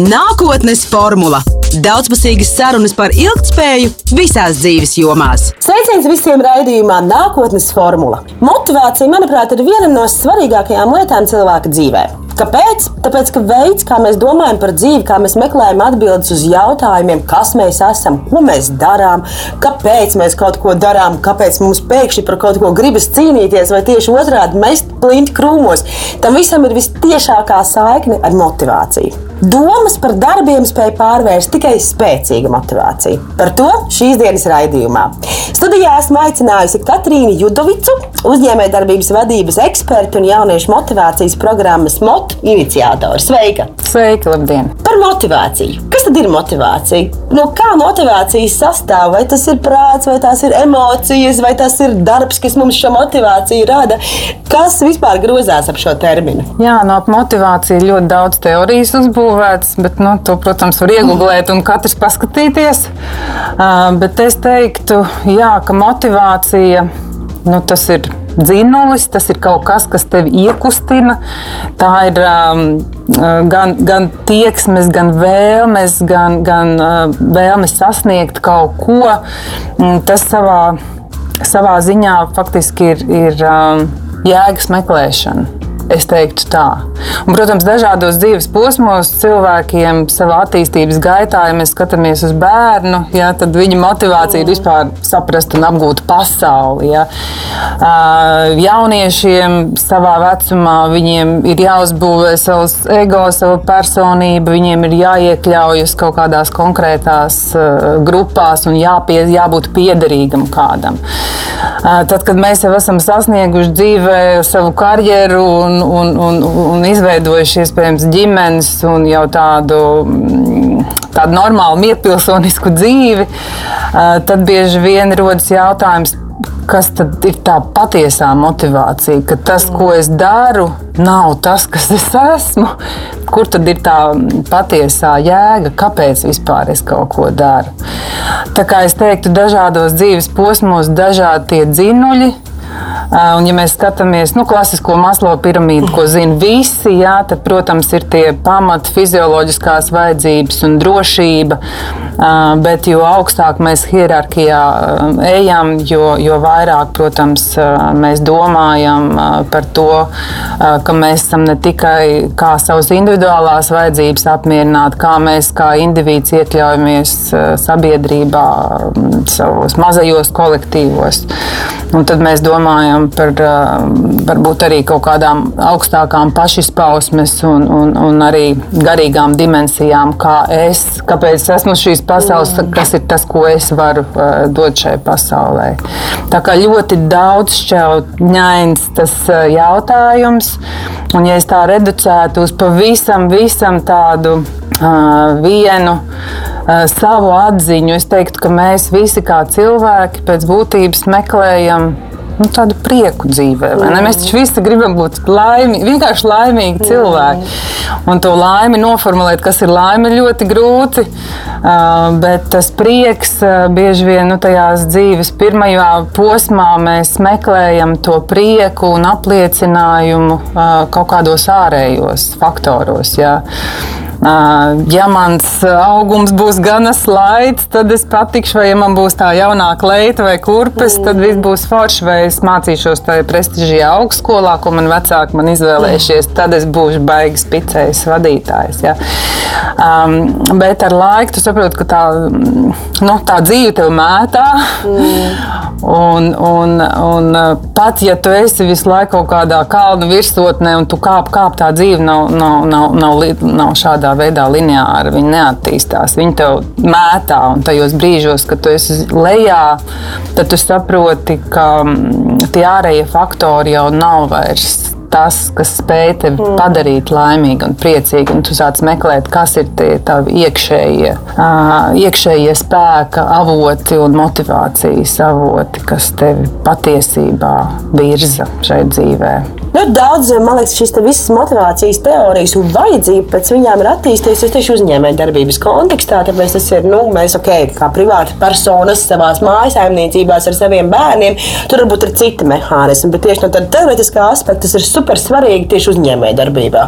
Nākotnes formula - daudzpusīgas sarunas par ilgspēju visās dzīves jomās. Sveiciens visiem raidījumā Nākotnes formula. Motivācija, manuprāt, ir viena no svarīgākajām lietām cilvēka dzīvē. Kāpēc? Tāpēc, ka veids, kā mēs domājam par dzīvi, kā mēs meklējam atbildes uz jautājumiem, kas mēs esam, ko mēs darām, kāpēc mēs kaut ko darām, kāpēc mums pēkšņi par kaut ko gribas cīnīties, vai tieši otrādi mest plinti krūmos, tam visam ir visciešākā saikne ar motivāciju. Domas par darbiem spēja pārvērst tikai spēcīga motivācija. Par to šīs dienas raidījumā. Studijā esmu aicinājusi Katrīnu Judovicu, uzņēmējdarbības vadības ekspertu un jauniešu motivācijas programmas MOT iniciatoru. Sveika! Sveika, labdien! Par motivāciju. Kas tad ir motivācija? No kā motivācijas sastāv? Vai tas ir prāts, vai tās ir emocijas, vai tas ir darbs, kas mums šo motivāciju rada? Kas vispār grozās ap šo terminu? Jā, no motivācijas ļoti daudz teorijas uzbūvētas, bet nu, to, protams, var iegūt un katrs paskatīties. Uh, bet es teiktu, jā, ka motivācija nu, tas ir dzinulis, tas ir kaut kas, kas tevi iekustina. Tā ir um, gan, gan tieksmes, gan vēlmes, gan, gan uh, vēlmes sasniegt kaut ko. Tas savā, savā ziņā faktiski ir, ir um, jēgas meklēšana. Es teiktu tā. Un, protams, dažādos dzīves posmos cilvēkiem savā attīstības gaitā, ja mēs skatāmies uz bērnu, ja, tad viņa motivācija ir vispār saprast un apgūt pasauli. Ja. Jauniešiem savā vecumā viņiem ir jāuzbūvē savs ego, sava personība, viņiem ir jāiekļaujas kaut kādās konkrētās grupās un jāpie, jābūt piederīgam kādam. Tad, kad mēs jau esam sasnieguši dzīvē savu karjeru un un, un, un izveidojuši iespējams ģimenes un jau tādu, tādu normālu, mierpilsonisku dzīvi, tad bieži vien rodas jautājums, kas tad ir tā patiesā motivācija, ka tas, ko es daru, nav tas, kas es esmu. Kur tad ir tā patiesā jēga, kāpēc vispār es kaut ko daru? Tā kā es teiktu, dažādos dzīves posmos, dažādi tie dzinuļi, Un, ja mēs skatāmies nu, klasisko maslo piramīdu, ko zina visi, jā, tad, protams, ir tie pamati fizioloģiskās vajadzības un drošība. Bet jo augstāk mēs hierarhijā ejam, jo, jo vairāk, protams, mēs domājam par to, ka mēs esam ne tikai kā savas individuālās vajadzības apmierināt, kā mēs kā indivīds iekļaujamies sabiedrībā, savos mazajos kolektīvos. Un tad mēs domājam par varbūt arī kaut kādām augstākām pašizpausmes un, un, un arī garīgām dimensijām, kā es, kāpēc esmu šīs pasaules, kas ir tas, ko es varu dot šai pasaulē. Tā kā ļoti daudz šķautņains tas jautājums, un ja es tā reducētu uz pavisam, visam tādu uh, vienu savu atziņu. Es teiktu, ka mēs visi kā cilvēki pēc būtības meklējam nu, tādu prieku dzīvē. Mēs taču visi gribam būt laimīgi, vienkārši laimīgi cilvēki. Un to laimi noformulēt, kas ir laime, ir ļoti grūti. Uh, bet tas prieks uh, bieži vien nu, tajās dzīves pirmajā posmā mēs meklējam to prieku un apliecinājumu kaut kādos ārējos faktoros. Jā. Ja mans augums būs gana slaids, tad es patikšu, vai ja man būs tā jaunā kleita vai kurpes, tad viss būs forši, vai es mācīšos tajā prestižajā augstskolā, ko man vecāki man izvēlējušies, tad es būšu baigas picējas vadītājs. Ja. Um, bet ar laiku tu saproti, ka tā, nu, tā dzīve tev mētā. Mm. Un, un, un pat ja tu esi visu laiku kaut kādā kalnu virsotnē un tu kāp, kāp tā dzīve nav, nav, nav, nav, nav šādā veidā lineāra. Viņa neattīstās. Viņa tev mētā un tajos brīžos, kad tu esi lejā, tad tu saproti, ka mm, tie ārējie faktori jau nav vairs tas, kas spēj tevi mm. padarīt laimīgu un priecīgu. Un tu sāc meklēt, kas ir tie tavi iekšējie, uh, iekšējie spēka avoti un motivācijas avoti, kas tevi patiesībā virza šai dzīvēm. Nu, daudz, man liekas, šīs visas motivācijas teorijas un vajadzība pēc viņām ir attīstījusies tieši uzņēmējdarbības kontekstā. Tāpēc tas ir, nu, mēs, ok, kā privāti personas savā mājsaimniecībās ar saviem bērniem, tur varbūt ir citi mehānismi, bet tieši no tāda teorētiskā aspekta tas ir super svarīgi tieši uzņēmējdarbībā.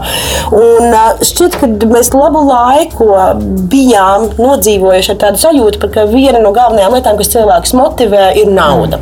Un šķiet, ka mēs labu laiku bijām nodzīvojuši ar tādu sajūtu, ka viena no galvenajām lietām, kas cilvēkus motivē, ir nauda.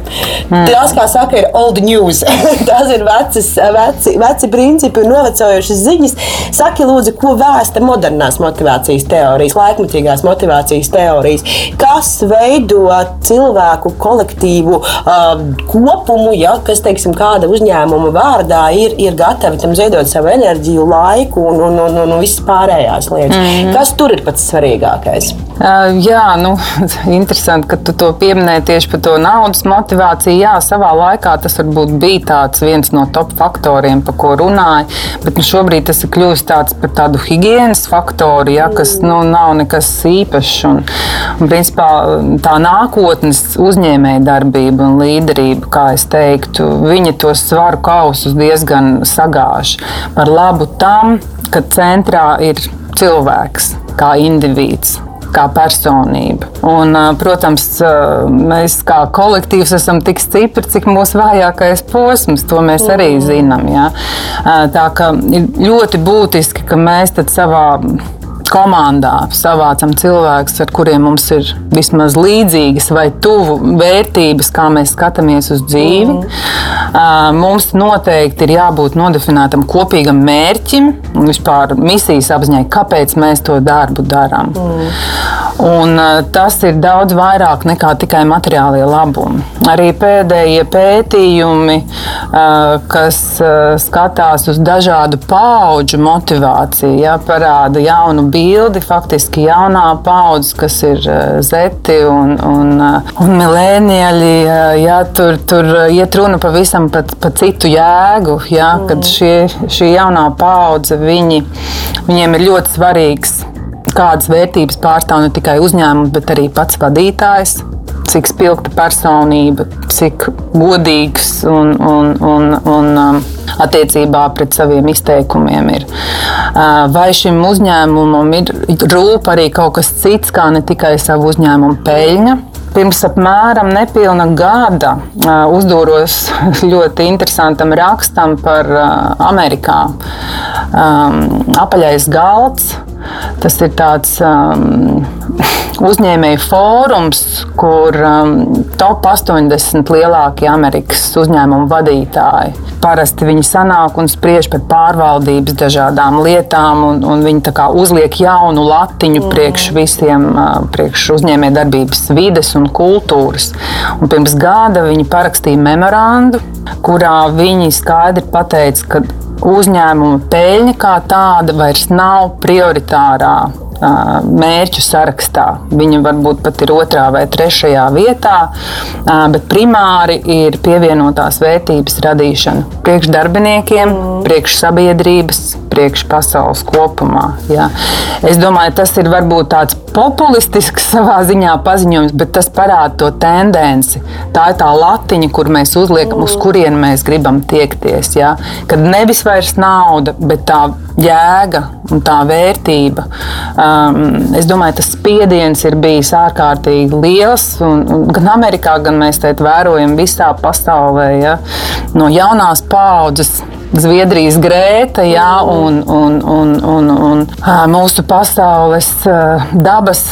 Mm. Tas, kā saka, ir old news. Tās ir vecas, veci, veci principi un novecojušas ziņas. Saki, lūdzu, ko vēsta modernās motivācijas teorijas, laikmatīgās motivācijas teorijas, kas veido cilvēku kolektīvu uh, kopumu, ja, kas, teiksim, kāda uzņēmuma vārdā ir, ir gatavi tam ziedot savu enerģiju, laiku un, un, un, un visas pārējās lietas. Mm -hmm. Kas tur ir pats svarīgākais? Uh, jā, nu, interesanti, ka tu to pieminēji tieši par to naudas motivāciju. Jā, savā laikā tas varbūt bija tāds viens no top faktoriem, par ko runāja. Bet nu, šobrīd tas ir kļuvis tāds par tādu higiēnas faktoru, ja, kas nu, nav nekas īpašs. Un, un, principā, tā nākotnes uzņēmēja darbība un līderība, kā es teiktu, viņa tos svaru kausus diezgan sagāž par labu tam, ka centrā ir cilvēks kā indivīds kā personība. Un, protams, mēs kā kolektīvs esam tik stipri, cik mūsu vājākais posms. To mēs arī mm. zinām. Ja? Tā kā ir ļoti būtiski, ka mēs savā komandā savācam cilvēkus, ar kuriem mums ir vismaz līdzīgas vai tuvu vērtības, kā mēs skatāmies uz dzīvi. Mm. Mums noteikti ir jābūt nodefinētam kopīgam mērķim un vispār misijas apziņai, kāpēc mēs to darbu darām. Mm. Un, tas ir daudz vairāk nekā tikai materiālie labumi. Arī pēdējie pētījumi, kas skatās uz dažādu pauģu motivāciju, ja, parāda jaunu bildi. Faktiski jaunā paudze, kas ir zeti un, un, un milēnieļi, ja, tur, tur iet runa pavisam pa, pa citu jēgu. Ja, kad šie, šī jaunā paudze, viņi, viņiem ir ļoti svarīgs kādas vērtības pārstāv ne tikai uzņēmums, bet arī pats vadītājs. Cik spilgta personība, cik godīgs un, un, un, un um, attiecībā pret saviem izteikumiem ir. Uh, vai šim uzņēmumam ir rūp arī kaut kas cits, kā ne tikai savu uzņēmumu peļņa? Pirms apmēram nepilna gada uzdūros ļoti interesantam rakstam par Amerikā. Apaļais galds Tas ir tāds um, uzņēmēju fórums, kur um, top 80 lielākie Amerikas uzņēmumu vadītāji. Parasti viņi sanāk un spriež par pārvaldības dažādām lietām, un, un viņi uzliek jaunu latiņu mm. priekš visiem, uh, priekš uzņēmējdarbības vides un kultūras. Un pirms gada viņi parakstīja memorandu, kurā viņi skaidri pateica, ka uzņēmuma peļņa kā tāda vairs nav prioritārā mērķu sarakstā. Viņa varbūt pat ir otrā vai trešajā vietā, bet primāri ir pievienotās vērtības radīšana priekš darbiniekiem, mm. priekš sabiedrības, priekš pasaules kopumā. Jā. Es domāju, tas ir varbūt tāds populistisks savā ziņā paziņojums, bet tas parāda to tendenci. Tā ir tā latiņa, kur mēs uzliekam, uz kurien mēs gribam tiekties. Jā. Kad nevis vairs nauda, bet tā jēga un tā vērtība. Um, es domāju, tas spiediens ir bijis ārkārtīgi liels. Un, un gan Amerikā, gan mēs te vērojam visā pasaulē, ja, no jaunās paudzes Zviedrijas grēta, jā, un, un, un, un, un mūsu pasaules dabas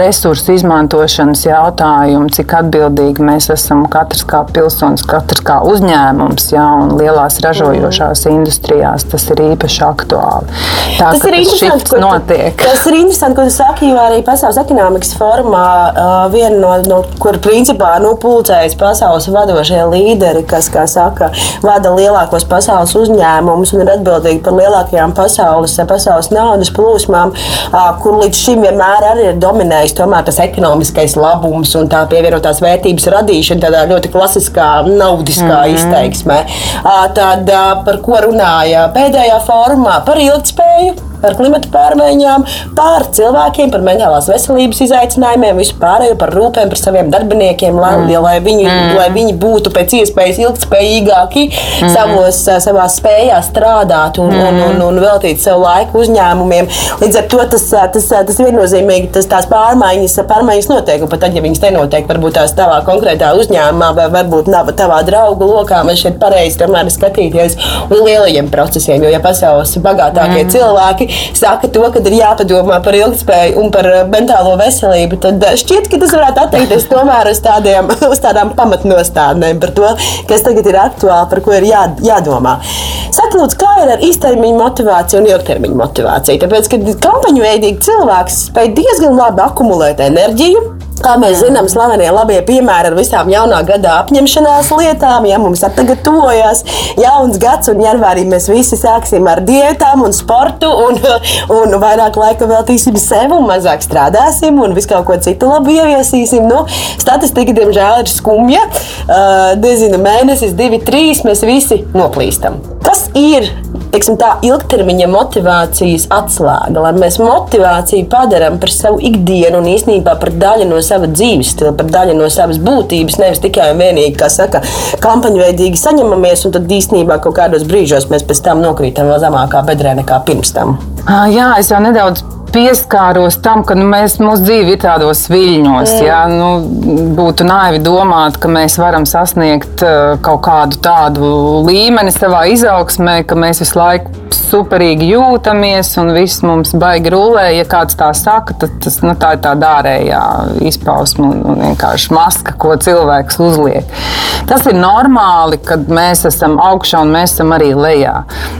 resursu izmantošanas jautājumu, cik atbildīgi mēs esam katrs kā pilsonis, katrs kā uzņēmums, jā, un lielās ražojošās industrijās tas ir īpaši aktuāli. Tā, tas ir interesanti, ko notiek. Tas ir interesanti, ko tu saki, jo arī Pasaules ekonomikas formā viena no, no kur principā nu, pulcējas pasaules vadošie līderi, kas, kā saka, vada lielākos pasaules pasaules uzņēmumus un ir atbildīgi par lielākajām pasaules, pasaules naudas plūsmām, kur līdz šim vienmēr arī ir dominējis tas ekonomiskais labums un tā pievienotās vērtības radīšana tādā ļoti klasiskā, naudiskā mm -hmm. izteiksmē. Tad par ko runāja pēdējā formā? Par ilgspēju par klimatu pārmaiņām, par cilvēkiem, par mentālās veselības izaicinājumiem, vispārējo par rūpēm par saviem darbiniekiem, lai, mm. lai, viņi, mm. lai viņi būtu pēc iespējas ilgspējīgāki mm. savos, savā spējā strādāt un, mm. un, un, un veltīt savu laiku uzņēmumiem. Līdz ar to tas, tas, tas viennozīmīgi tas, tās pārmaiņas, pārmaiņas notiek. Un pat tad, ja viņas nenotiek, varbūt tās tavā konkrētā uzņēmumā vai varbūt nav tavā draugu lokā, man šeit pareizi tomēr skatīties uz lielajiem procesiem. Jo, ja pasaules bagātākie mm. cilvēki saka to, ka ir jāpadomā par ilgspēju un par mentālo veselību, tad šķiet, ka tas varētu attiekties tomēr uz, tādiem, uz tādām pamatnostādnēm par to, kas tagad ir aktuāli, par ko ir jā, jādomā. Saka, lūdzu, kā ir ar īstermiņa motivāciju un ilgtermiņa motivāciju? Tāpēc, ka kampaņu veidīgi cilvēks spēj diezgan labi akumulēt enerģiju, Kā mēs zinām, slavenie labie piemēri ar visām jaunā gada apņemšanās lietām, ja mums tagad tuvojas jauns gads, un janvārī mēs visi sāksim ar diētām un sportu, un, un vairāk laika veltīsim sev, un mazāk strādāsim, un visu kaut ko citu labu ieviesīsim. Nu, statistika, diemžēl, ir skumja. Uh, nezinu, mēnesis, divi, trīs, mēs visi noplīstam. Kas ir teiksim, tā ilgtermiņa motivācijas atslēga, lai mēs motivāciju padarām par savu ikdienu un īstenībā par daļu no sava dzīves stila, par daļu no savas būtības. Nevis tikai un vienīgi, kā saka, kampaņveidīgi saņemamies, un tad īstenībā kaut kādos brīžos mēs pēc tam nokrītam vēl zemākā bedrē nekā pirms tam. Jā, es jau nedaudz pieskāros tam, ka nu, mēs, mūsu dzīve ir tādos viļņos. Mm. Jā, nu, būtu naivi domāt, ka mēs varam sasniegt uh, kaut kādu tādu līmeni savā izaugsmē, ka mēs visu laiku superīgi jūtamies un viss mums baigi rulē. Ja kāds tā saka, tad tas, nu, tā ir tāda ārējā izpausme un, vienkārši maska, ko cilvēks uzliek. Tas ir normāli, kad mēs esam augšā un mēs esam arī lejā.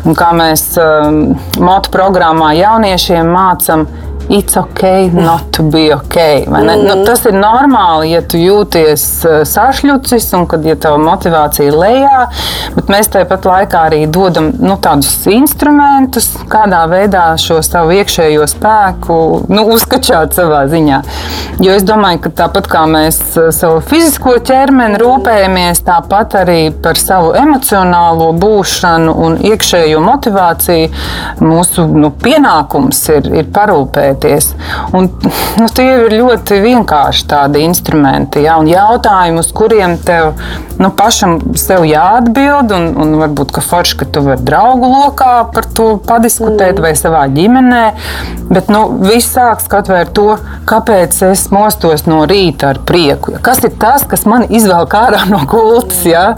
Un kā mēs um, motu programmā jauniešiem mācām, it's ok, not to be ok. Mm. Nu, tas ir normāli, ja tu jūties uh, sašķelcis un kad ja tava motivācija ir lejā, bet mēs tāpat laikā arī dodam nu, tādus instrumentus, kādā veidā šo savu iekšējo spēku nu, uzskačāt savā ziņā. Jo es domāju, ka tāpat kā mēs uh, savu fizisko ķermeni rūpējamies, tāpat arī par savu emocionālo būšanu un iekšējo motivāciju mūsu nu, pienākums ir, ir parūpēt darboties. Un, nu, tie ir ļoti vienkārši tādi instrumenti, ja, un jautājumi, uz kuriem tev nu, pašam sev jāatbild. Un, un varbūt ka forši, ka tu vari draugu lokā par to padiskutēt mm. vai savā ģimenē. Bet nu, viss sāks kaut vai ar to, kāpēc es mostos no rīta ar prieku. Kas ir tas, kas man izvelk ārā no gultas? Ja?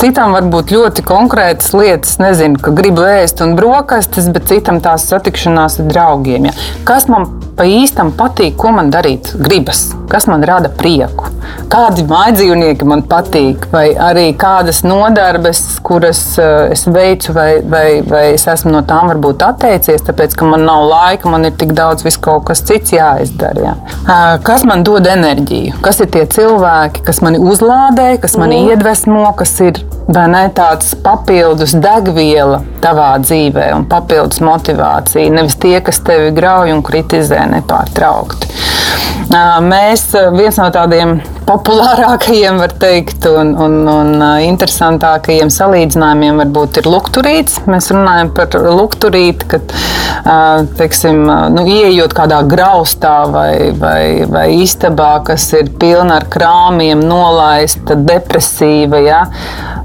Citam var būt ļoti konkrētas lietas, nezinu, ka grib ēst un brokastis, bet citam tās satikšanās ar draugiem. Ja. Kas man pa īstam patīk, ko man darīt gribas, kas man rada prieku? Kādi mājdzīvnieki man patīk, vai arī kādas nodarbes, kuras uh, es veicu, vai, vai, vai es esmu no tām varbūt atteicies, tāpēc ka man nav laika, man ir tik daudz vis kaut kas cits jāizdara. Ja. Uh, kas man dod enerģiju? Kas ir tie cilvēki, kas mani uzlādē, kas mani mm. iedvesmo, kas ir ne, tāds papildus degviela tavā dzīvē un papildus motivācija. Nevis tie, kas tevi grauj un kritizē nepārtraukti. Mēs viens no tādiem populārākajiem, var teikt, un, un, un interesantākajiem salīdzinājumiem varbūt ir lukturīts. Mēs runājam par lukturīti, kad, teiksim, nu, ieejot kādā graustā vai, vai, vai istabā, kas ir pilna ar krāmiem, nolaista, depresīva. Ja?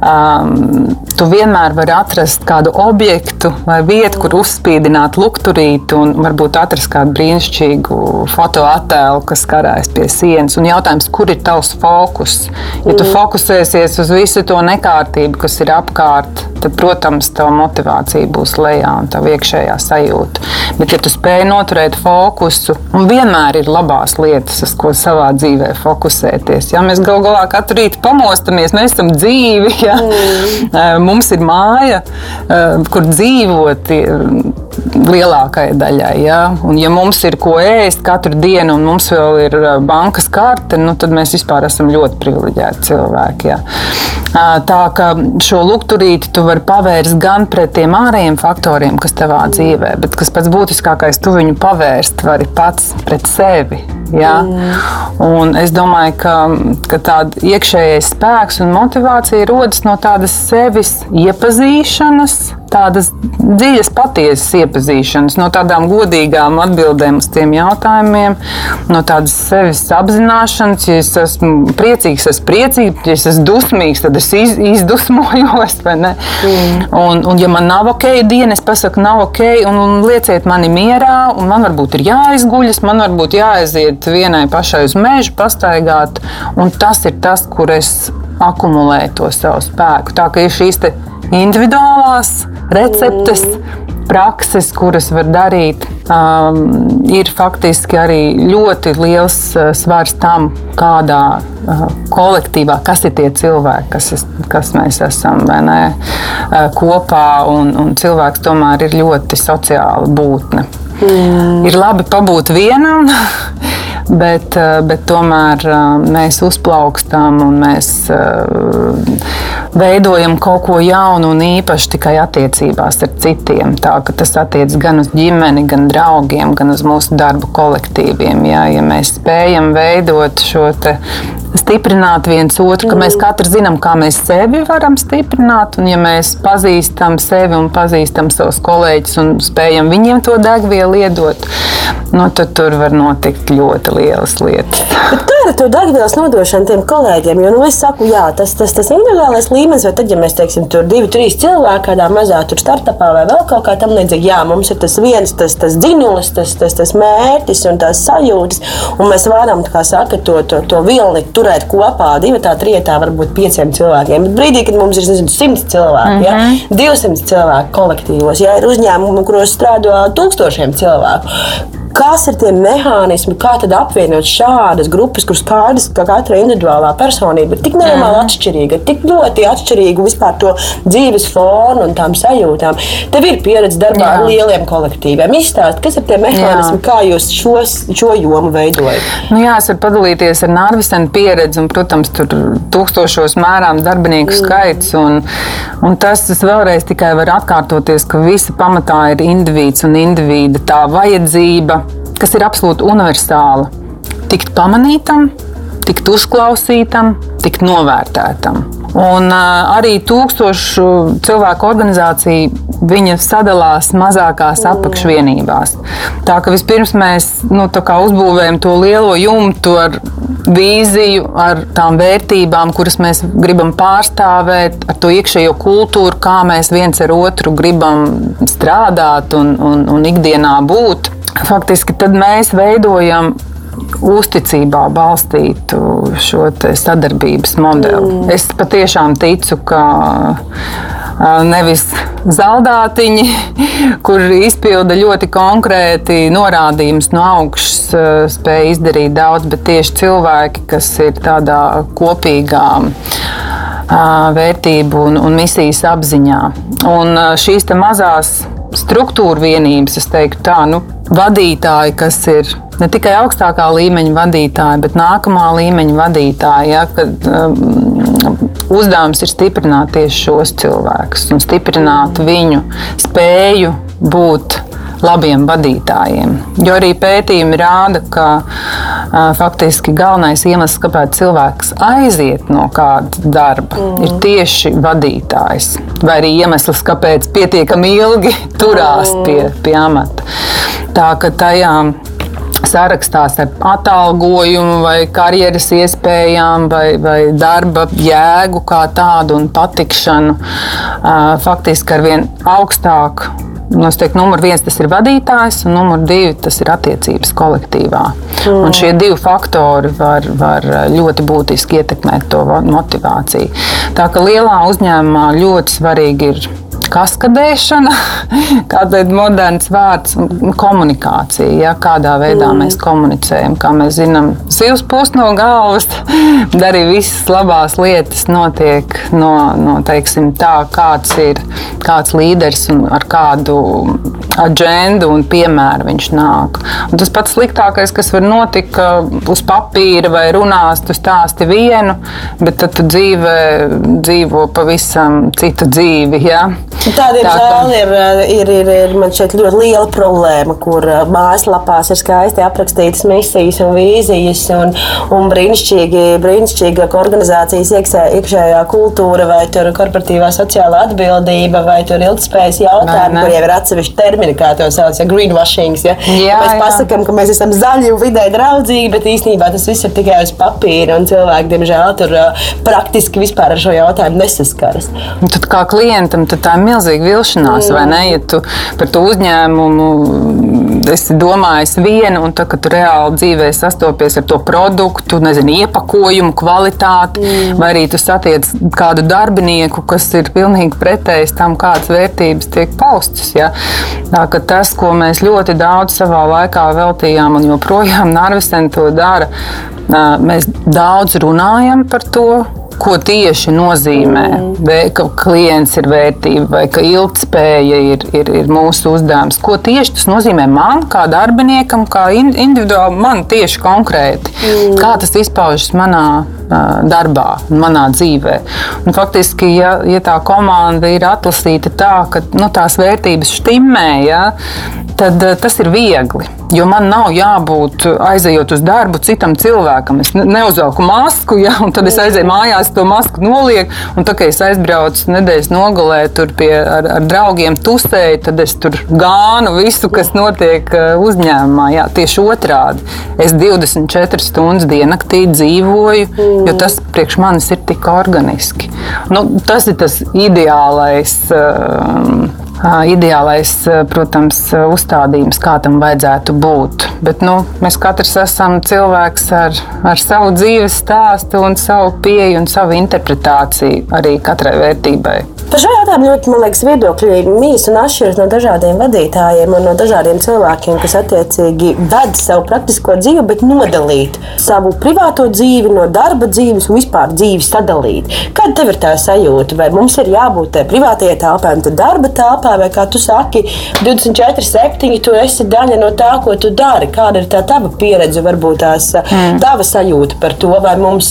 Um, tu vienmēr vari atrast kādu objektu vai vietu, kur uzspīdināt lukturīti un varbūt atrast kādu brīnišķīgu fotoattēlu, kas karājas pie sienas. Un jautājums, kur ir tavs fokus? Ja tu mm. fokusēsies uz visu to nekārtību, kas ir apkārt, tad, protams, tava motivācija būs lejā un tava iekšējā sajūta. Bet, ja tu spēj noturēt fokusu, un vienmēr ir labās lietas, uz ko savā dzīvē fokusēties, ja mēs gal galā katru rītu pamostamies, mēs esam dzīvi, ja? mm. mums ir māja, kur dzīvot lielākajai daļai. Ja? Un, ja mums ir ko ēst katru dienu, un mums vēl ir bankas karte, nu, tad mēs vispār esam ļoti privileģēti cilvēki. Ja? Tā kā šo lukturīti tu vari pavērst gan pret tiem ārējiem faktoriem, kas tavā dzīvē, bet kas pats būtiskākais, tu viņu pavērst vari pats pret sevi. Ja? Mm. Un es domāju, ka, ka tāda iekšējais spēks un motivācija rodas no tādas sevis iepazīšanas, tādas dziļas, patiesas iepazīšanas, no tādām godīgām atbildēm uz tiem jautājumiem, no tādas sevis apzināšanas. Ja es esmu priecīgs, es esmu priecīgs, ja es esmu dusmīgs, tad es iz, izdusmojos. Mm. Un, un, ja man nav ok, diena, es pasaku, nav ok, un, un lieciet mani mierā, un man varbūt ir jāizguļas, man varbūt jāaiziet vienai pašai uz mežu, pastaigāt, un tas ir tas, kur es akumulēju to savu spēku. Tā kā ir šīs individuālās receptes. Prakses, kuras var darīt, um, ir faktiski arī ļoti liels uh, svars tam, kādā uh, kolektīvā, kas ir tie cilvēki, kas, es, kas mēs esam ne, uh, kopā. Un, un cilvēks tomēr ir ļoti sociāla būtne. Mm. Ir labi pabūt vienam. Bet, bet tomēr mēs uzplaukstam un mēs veidojam kaut ko jaunu un īpašu tikai attiecībās ar citiem. Tā, tas attiecas gan uz ģimeni, gan draugiem, gan uz mūsu darbu kolektīviem. Jā, ja mēs spējam veidot šo stiprināt viens otru, ka mēs katrs zinām, kā mēs sevi varam stiprināt. Un, ja mēs pazīstam sevi un pazīstam savus kolēģus un spējam viņiem to degvielu iedot, nu, tad tur var notikt ļoti lielas lietas. Bet kā ar to degvielas nodošanu tiem kolēģiem? Jo nu, es saku, jā, tas, tas, tas individuālais līmenis, vai tad, ja mēs teiksim, tur divi, trīs cilvēki kādā mazā startupā vai vēl kaut kā tam līdzīga, jā, mums ir tas viens, tas, tas dzinulis, tas, tas, tas mērķis un tās sajūtas, un mēs varam, kā saka, to, to, to vilni turēt kopā divi, tā trijotā, varbūt pieciem cilvēkiem. Bet brīdī, kad mums ir nezinu, 100 cilvēki, mm -hmm. ja, 200 cilvēku kolektīvos, ja ir uzņēmumi, kuros strādā tūkstošiem cilvēku, Kas ir tie mehānismi, kā apvienot šādas grupas, kuras skaidrs, ka katra individuālā personība ir tik nenormāli mm. atšķirīga, tik ļoti atšķirīga vispār to dzīves fonu un tām sajūtām. Tev ir pieredze darbā Jā. ar lieliem kolektīviem. Izstāst, kas ir tie mehānismi, Jā. kā jūs šos, šo jomu veidojat? Nu, jā, es varu padalīties ar Nārvisenu pieredzi, un, protams, tur tūkstošos mērām darbinieku mm. skaits. Un, un tas, tas vēlreiz tikai var atkārtoties, ka visa pamatā ir individs un individa tā vajadzība kas ir absolūti universāla. Tikt pamanītam, tikt uzklausītam, tikt novērtētam. Un arī tūkstošu cilvēku organizācija viņa sadalās mazākās apakšvienībās. Tā ka vispirms mēs nu, uzbūvējam to lielo jumtu ar vīziju, ar tām vērtībām, kuras mēs gribam pārstāvēt, ar to iekšējo kultūru, kā mēs viens ar otru gribam strādāt un, un, un ikdienā būt faktiski mēs veidojam uzticībā balstītu šo sadarbības modeli. Mm. Es patiešām ticu, ka nevis zaldātiņi, kur izpilda ļoti konkrēti norādījumus no augšas, spēj izdarīt daudz, bet tieši cilvēki, kas ir tādā kopīgā vērtību un, un misijas apziņā. Un šīs mazās struktūra vienības, es teiktu, tā, nu, vadītāji, kas ir ne tikai augstākā līmeņa vadītāji, bet nākamā līmeņa vadītāji. Ja, kad, um, uzdevums ir stiprināt tieši šos cilvēkus un stiprināt viņu spēju būt labiem vadītājiem. Jo arī pētījumi rāda, ka uh, faktiski galvenais iemesls, kāpēc cilvēks aiziet no kāda darba, mm. ir tieši vadītājs. Vai arī iemesls, kāpēc pietiekami ilgi turās mm. pie, pie amata. Tā ka tajā sarakstās ar atalgojumu, vai karjeras iespējām, vai, vai darba jēgu kā tādu un patikšanu, faktiski ar vien augstāku es teiktu, numur viens tas ir vadītājs, un numur divi tas ir attiecības kolektīvā. Mm. Un šie divi faktori var, var ļoti būtiski ietekmēt to motivāciju. Tā kā lielā uzņēmumā ļoti svarīgi ir kaskadēšana, kāda ir moderns vārds, komunikācija. Ja, kādā veidā mm. mēs komunicējam, kā mēs zinām, zivs pūs no galvas, arī visas labās lietas notiek no, no teiksim, tā, kāds ir kāds līderis un ar kādu agendu un piemēru viņš nāk. Un tas pats sliktākais, kas var notikt, ka uz papīra vai runās, tu stāsti vienu, bet tad tu dzīvē dzīvo pavisam citu dzīvi. Ja? Tā, diemžēl, ir, ir, ir, ir man šeit ļoti liela problēma, kur mājaslapās ir skaisti aprakstītas misijas un vīzijas un, un brīnišķīgi, brīnišķīga organizācijas iekšē, iekšējā kultūra vai tur korporatīvā sociālā atbildība vai tur ilgspējas jautājumi, kuriem ir atsevišķi termini, kā to sauc, ja greenwashing. Ja? Jā, mēs jā. pasakām, ka mēs esam zaļi un vidē draudzīgi, bet īstenībā tas viss ir tikai uz papīra un cilvēki, diemžēl, tur praktiski vispār ar šo jautājumu nesaskaras. Un tad kā klientam tad tā ir milzīga vilšanās, mm. vai ne? Ja tu par to uzņēmumu esi domājis vienu, un tad, kad tu reāli dzīvē sastopies ar to produktu, nezinu, iepakojumu, kvalitāti, mm. vai arī tu satiec kādu darbinieku, kas ir pilnīgi pretējs tam, kādas vērtības tiek paustas. Ja? Tā, tas, ko mēs ļoti daudz savā laikā veltījām, un joprojām Narvisen to dara, mēs daudz runājam par to ko tieši nozīmē, mm. ka klients ir vērtība vai ka ilgspēja ir, ir, ir mūsu uzdevums. Ko tieši tas nozīmē man, kā darbiniekam, kā individuāli, man tieši konkrēti. Mm. Kā tas izpaužas manā darbā, manā dzīvē. Un faktiski, ja, ja tā komanda ir atlasīta tā, ka nu, tās vērtības štimē, ja, tad tas ir viegli. Jo man nav jābūt aizejot uz darbu citam cilvēkam. Es neuzvelku masku, ja, un tad es aizēju mājās, to masku nolieku. Un tā kā es aizbraucu nedēļas nogalē pie, ar, ar draugiem, tusēju, tad es tur gānu visu, kas notiek uzņēmumā. Jā, tieši otrādi. Es 24 stundas diennaktī dzīvoju, jo tas priekš manis ir tik organiski. Nu, tas ir tas ideālais. Uh, ideālais, protams, uzstādījums, kā tam vajadzētu būt. Bet nu, mēs katrs esam cilvēks ar, ar savu dzīves stāstu, un savu pieeju un savu interpretāciju arī katrai vērtībai. Par šo jautājumu ļoti, man liekas, viedokļi mīs un atšķiras no dažādiem vadītājiem un no dažādiem cilvēkiem, kas attiecīgi ved savu praktisko dzīvi, bet nodalīt savu privāto dzīvi no darba dzīves un vispār dzīvi sadalīt. Kāda tev ir tā sajūta? Vai mums ir jābūt tajā privātajā telpā un darba telpā, vai kā tu saki, 24, 7, tu esi daļa no tā, ko tu dari? Kāda ir tā tava pieredze, varbūt tās mm. tava sajūta par to, vai mums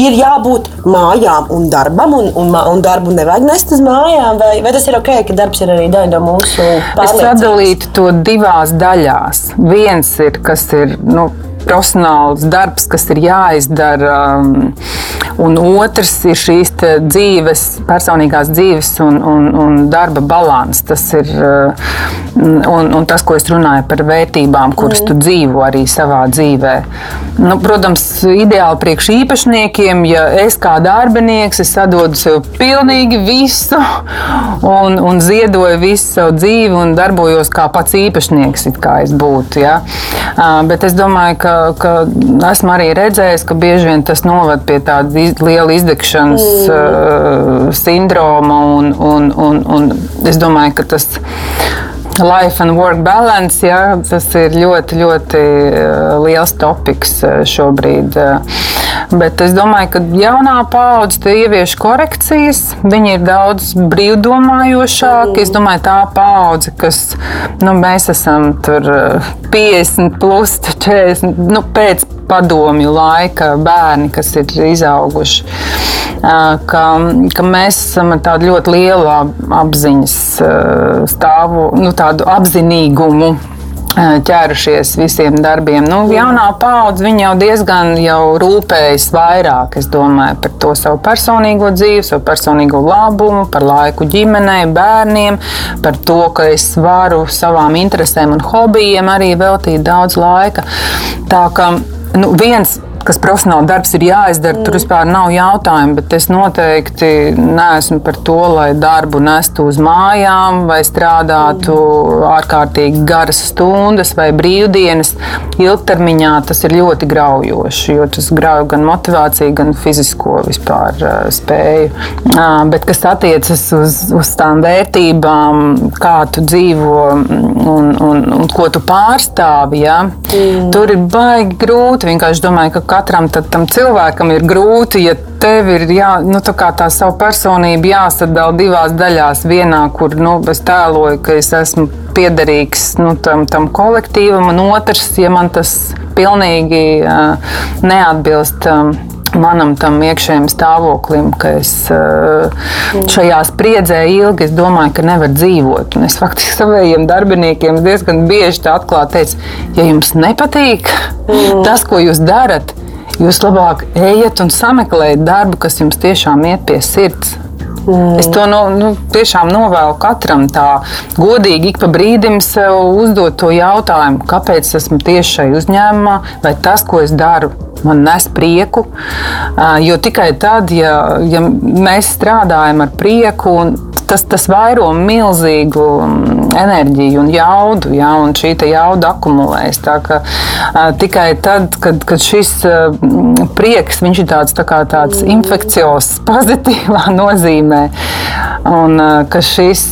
ir jābūt mājām un darbam, un, un, un darbu nevajag nest uz mājām, vai, vai tas ir ok, ka darbs ir arī daļa no mūsu pārliecības? Es sadalītu to divās daļās. Viens ir, kas ir. Nu, profesionāls darbs, kas ir jāizdara. Um, un otrs ir šīs dzīves, personīgās dzīves un, un, un darba līdzsvars. Tas ir uh, un, un tas, ko es runāju par vērtībām, kuras mm. tu dzīvo arī savā dzīvē. Nu, protams, ideāli priekš īpašniekiem, ja es kā darbinieks es sadodu sev pilnīgi visu un, un ziedoju visu savu dzīvi un darbojos kā pats īpašnieks, kā es būtu. Ja? Uh, bet es domāju, ka ka esmu arī redzējis, ka bieži vien tas noved pie tāda iz, liela izdegšanas mm. uh, sindroma. Un, un, un, un es domāju, ka tas Life and work balance, jā, tas ir ļoti, ļoti liels topiks šobrīd. Bet es domāju, ka jaunā paudze ievieš korekcijas. Viņi ir daudz brīvdomājošāki. Es domāju, tā paudze, kas nu, mēs esam tur 50, plus 40, nu, pēc padomju laika bērni, kas ir izauguši ka, ka mēs esam ar tādu ļoti lielu apziņas stāvu, nu, tādu apzinīgumu ķērušies visiem darbiem. Nu, jaunā paudze jau diezgan jau rūpējas vairāk domāju, par to savu personīgo dzīvi, savu personīgo labumu, par laiku ģimenei, bērniem, par to, ka es varu savām interesēm un hobijiem arī veltīt daudz laika. Tā kā nu, viens kas profesionāli darbs ir jāizdara, mm. tur vispār nav jautājumu. Bet es noteikti neesmu par to, lai darbu nestu uz mājām vai strādātu mm. ārkārtīgi garas stundas vai brīvdienas. Ilgtermiņā tas ir ļoti graujoši, jo tas grauj gan motivāciju, gan fizisko vispār uh, spēju. Uh, bet kas attiecas uz, uz tām vērtībām, kā tu dzīvo un, un, un ko tu pārstāvi, ja? mm. tur ir baigi grūti. Vienkārši domāju, ka katram tam cilvēkam ir grūti, ja tev ir jā, nu, tā, tā savu personību jāsadala divās daļās. Vienā, kur nu, es tēloju, ka es esmu piederīgs nu, tam, tam kolektīvam, un otrs, ja man tas pilnīgi uh, neatbilst. Um, manam tam iekšējam stāvoklim, ka es eh, šajā spriedzē ilgi domāju, ka nevar dzīvot. Un es faktiski saviem darbiniekiem diezgan bieži atklāti teicu, ja jums nepatīk mm. tas, ko jūs darat, jūs labāk ejiet un sameklējiet darbu, kas jums tiešām iet pie sirds. Mm. Es to nu, nu, tiešām novēlu katram tā godīgi, ik pa brīdim sev uzdot to jautājumu, kāpēc esmu tieši šai uzņēmumā, vai tas, ko es daru, man nes prieku. Jo tikai tad, ja, ja mēs strādājam ar prieku, tas, tas vairo milzīgu enerģiju un jaudu, ja, un šī jauda akumulējas. Ka, tikai tad, kad, kad šis prieks ir tāds, tā tāds infekcijos, pozitīvā nozīmē, un ka šis,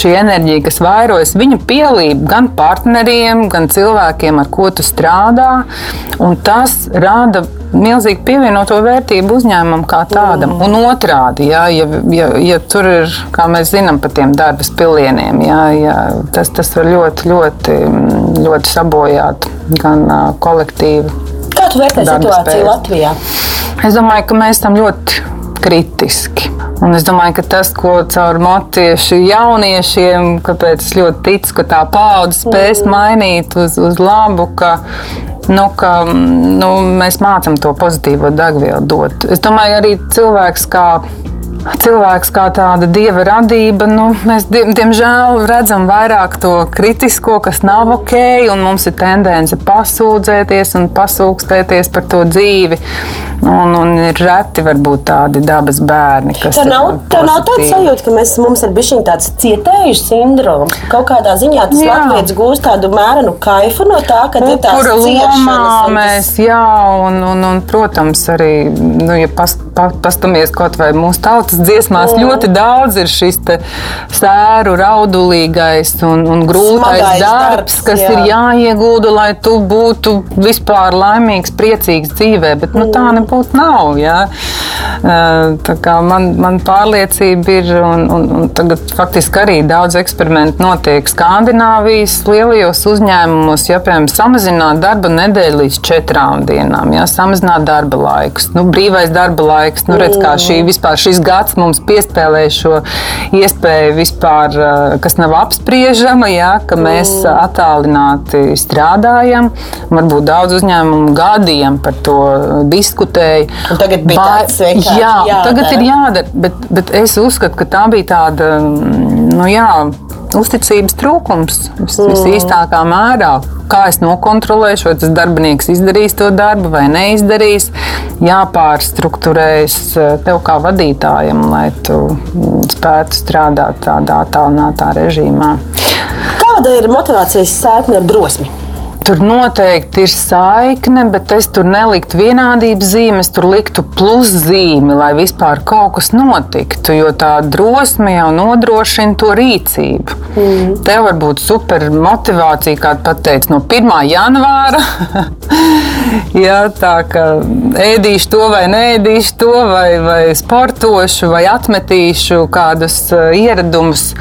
šī enerģija, kas vairojas, viņa pielīp gan partneriem, gan cilvēkiem, ar ko tu strādā, un tas rada milzīgu pievienoto vērtību uzņēmumam kā tādam. Un otrādi, jā, ja, ja, ja tur ir, kā mēs zinām, par tiem darba pilieniem, jā, jā, tas, tas var ļoti, ļoti, ļoti sabojāt gan kolektīvu. Kā tu vērtē situāciju spējas. Latvijā? Es domāju, ka mēs tam ļoti kritiski. Un es domāju, ka tas, ko caur motiešu jauniešiem, kāpēc es ļoti ticu, ka tā paudze spēs mm. mainīt uz, uz labu, ka nu, ka nu, mēs mācām to pozitīvo degvielu dot. Es domāju, arī cilvēks kā cilvēks kā tāda dieva radība, nu, mēs diemžēl redzam vairāk to kritisko, kas nav ok, un mums ir tendence pasūdzēties un pasūkstēties par to dzīvi. Un, un ir reti varbūt tādi dabas bērni, kas. Tā nav, tā nav tāda sajūta, ka mēs, mums ir bijis tāds cietējuši sindroms. Kaut kādā ziņā tas latviešu gūst tādu mērenu kaifu no tā, ka ir tāds lomā mēs, jā, un, un, un, protams, arī, nu, ja past, pastamies kaut vai mūsu tautas tautas dziesmās mm. ļoti daudz ir šis sēru raudulīgais un, un grūtais Smagais darbs, darbs, kas jā. ir jāiegūda, lai tu būtu vispār laimīgs, priecīgs dzīvē. Bet nu, tā mm. nebūtu nav. Jā. Man, man pārliecība ir, un, un, un tagad faktiski arī daudz eksperimentu notiek Skandināvijas lielajos uzņēmumos, ja piemēram samazināt darba nedēļu līdz četrām dienām, ja samazināt darba laikus. Nu, brīvais darba laiks, nu, redz, kā šī, vispār šis gads gads mums piespēlē šo iespēju vispār, eh, kas nav apspriežama, ja, ka mēs mm. attālināti strādājam. Varbūt daudz uzņēmumu gadiem par to diskutēja. Un tagad bija tāds vienkārši jā, jādara. tagad ir jādara, bet, bet es uzskatu, ka tā bija tāda, nu jā, uzticības trūkums vis, mm. visīstākā mērā. Kā es nokontrolēšu, vai tas darbinieks izdarīs to darbu vai neizdarīs. Jāpārstruktūrējas eh, tev kā vadītājam, lai tu mm, spētu strādāt tādā tālākā režīmā. Kāda ir motivācijas sēkne ar drosmi? Tur noteikti ir saikne, bet es tur neliktu vienādības zīmi, es tur liktu pluszīmi, lai vispār kaut kas notiktu. Jo tā drosme jau nodrošina to rīcību. Mm. Tev var būt super motivācija, kā pateicis, no 1. janvāra. Jā, tā kā ēdīšu to vai nēdīšu to, vai, vai sportošu, vai atmetīšu kādus uh, ieradumus.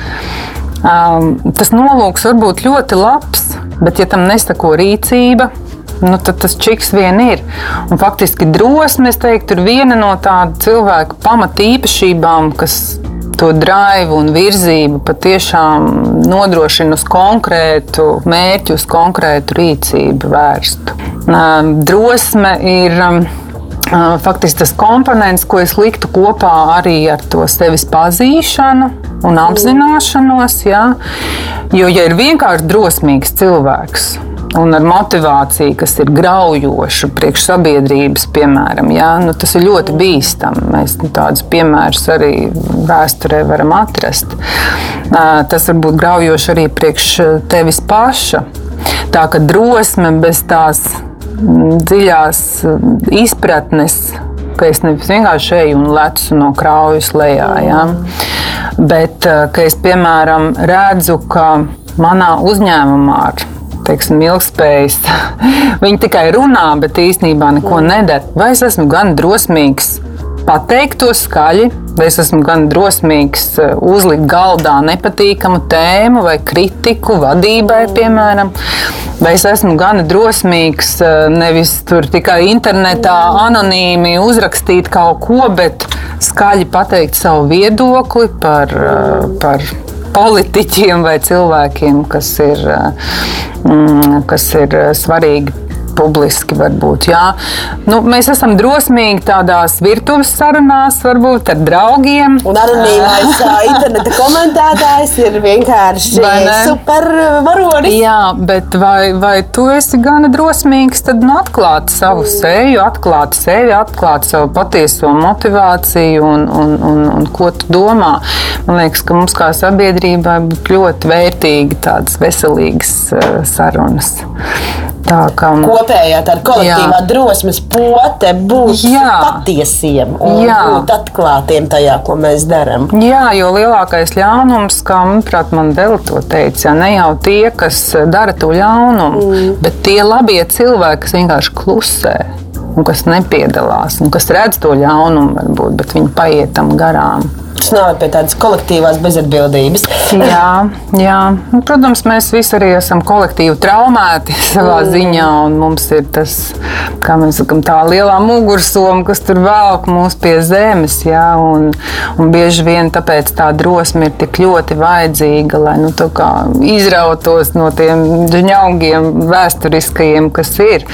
Um, tas nolūks var būt ļoti labs, bet, ja tam nesako rīcība, nu, tad tas čiks vien ir. Un, faktiski drosme, es teiktu, ir viena no tādu cilvēku pamatīpašībām, kas to drāvu un virzību patiešām nodrošina uz konkrētu mērķu, uz konkrētu rīcību vērstu. Drosme ir um, faktiski tas komponents, ko es liktu kopā arī ar to sevis pazīšanu un apzināšanos. Ja? Jo, ja ir vienkārši drosmīgs cilvēks, un ar motivāciju, kas ir graujoša priekš sabiedrības, piemēram, jā, nu, tas ir ļoti bīstami. Mēs nu, tādus piemērus arī vēsturē varam atrast. Tas var būt graujoši arī priekš tevis paša. Tā ka drosme bez tās dziļās mm, izpratnes, ka es nevis vienkārši eju un lecu no kraujas lejā. Ja? Bet eh, ka es, piemēram, redzu, ka manā uzņēmumā ar teiksim, ilgspējas. Viņi tikai runā, bet īstenībā neko nedara. Vai es esmu gan drosmīgs pateikt to skaļi, vai es esmu gan drosmīgs uh, uzlikt galdā nepatīkamu tēmu vai kritiku vadībai, piemēram. Vai es esmu gan drosmīgs, uh, nevis tur tikai internetā anonīmi uzrakstīt kaut ko, bet skaļi pateikt savu viedokli par, uh, par politiķiem vai cilvēkiem, kas ir, mm, kas ir svarīgi publiski varbūt. Jā. Nu, mēs esam drosmīgi tādās virtuves sarunās, varbūt ar draugiem. Un anonīmais interneta komentētājs ir vienkārši super varonis. Jā, bet vai, vai tu esi gana drosmīgs, tad nu, atklāt savu mm. seju, atklāt sevi, atklāt savu patieso motivāciju un, un, un, un ko tu domā. Man liekas, ka mums kā sabiedrībai būtu ļoti vērtīgi tādas veselīgas sarunas. Tā kā kopējā tāda kolektīvā jā. drosmes pote būt jā. patiesiem un jā. būt atklātiem tajā, ko mēs darām. Jā, jo lielākais ļaunums, kā manuprāt, man Dela to teica, ne jau tie, kas dara to ļaunumu, mm. bet tie labie cilvēki, kas vienkārši klusē. Un kas nepiedalās, un kas redz to ļaunumu, varbūt, bet viņi paiet tam garām tas noved pie tādas kolektīvās bezatbildības. jā, jā. Nu, protams, mēs visi arī esam kolektīvi traumēti savā mm. ziņā, un mums ir tas, kā mēs sakām, tā lielā mugursoma, kas tur velk mūs pie zemes. Jā, un, un bieži vien tāpēc tā drosme ir tik ļoti vajadzīga, lai nu, izrautos no tiem žņaugiem vēsturiskajiem, kas ir.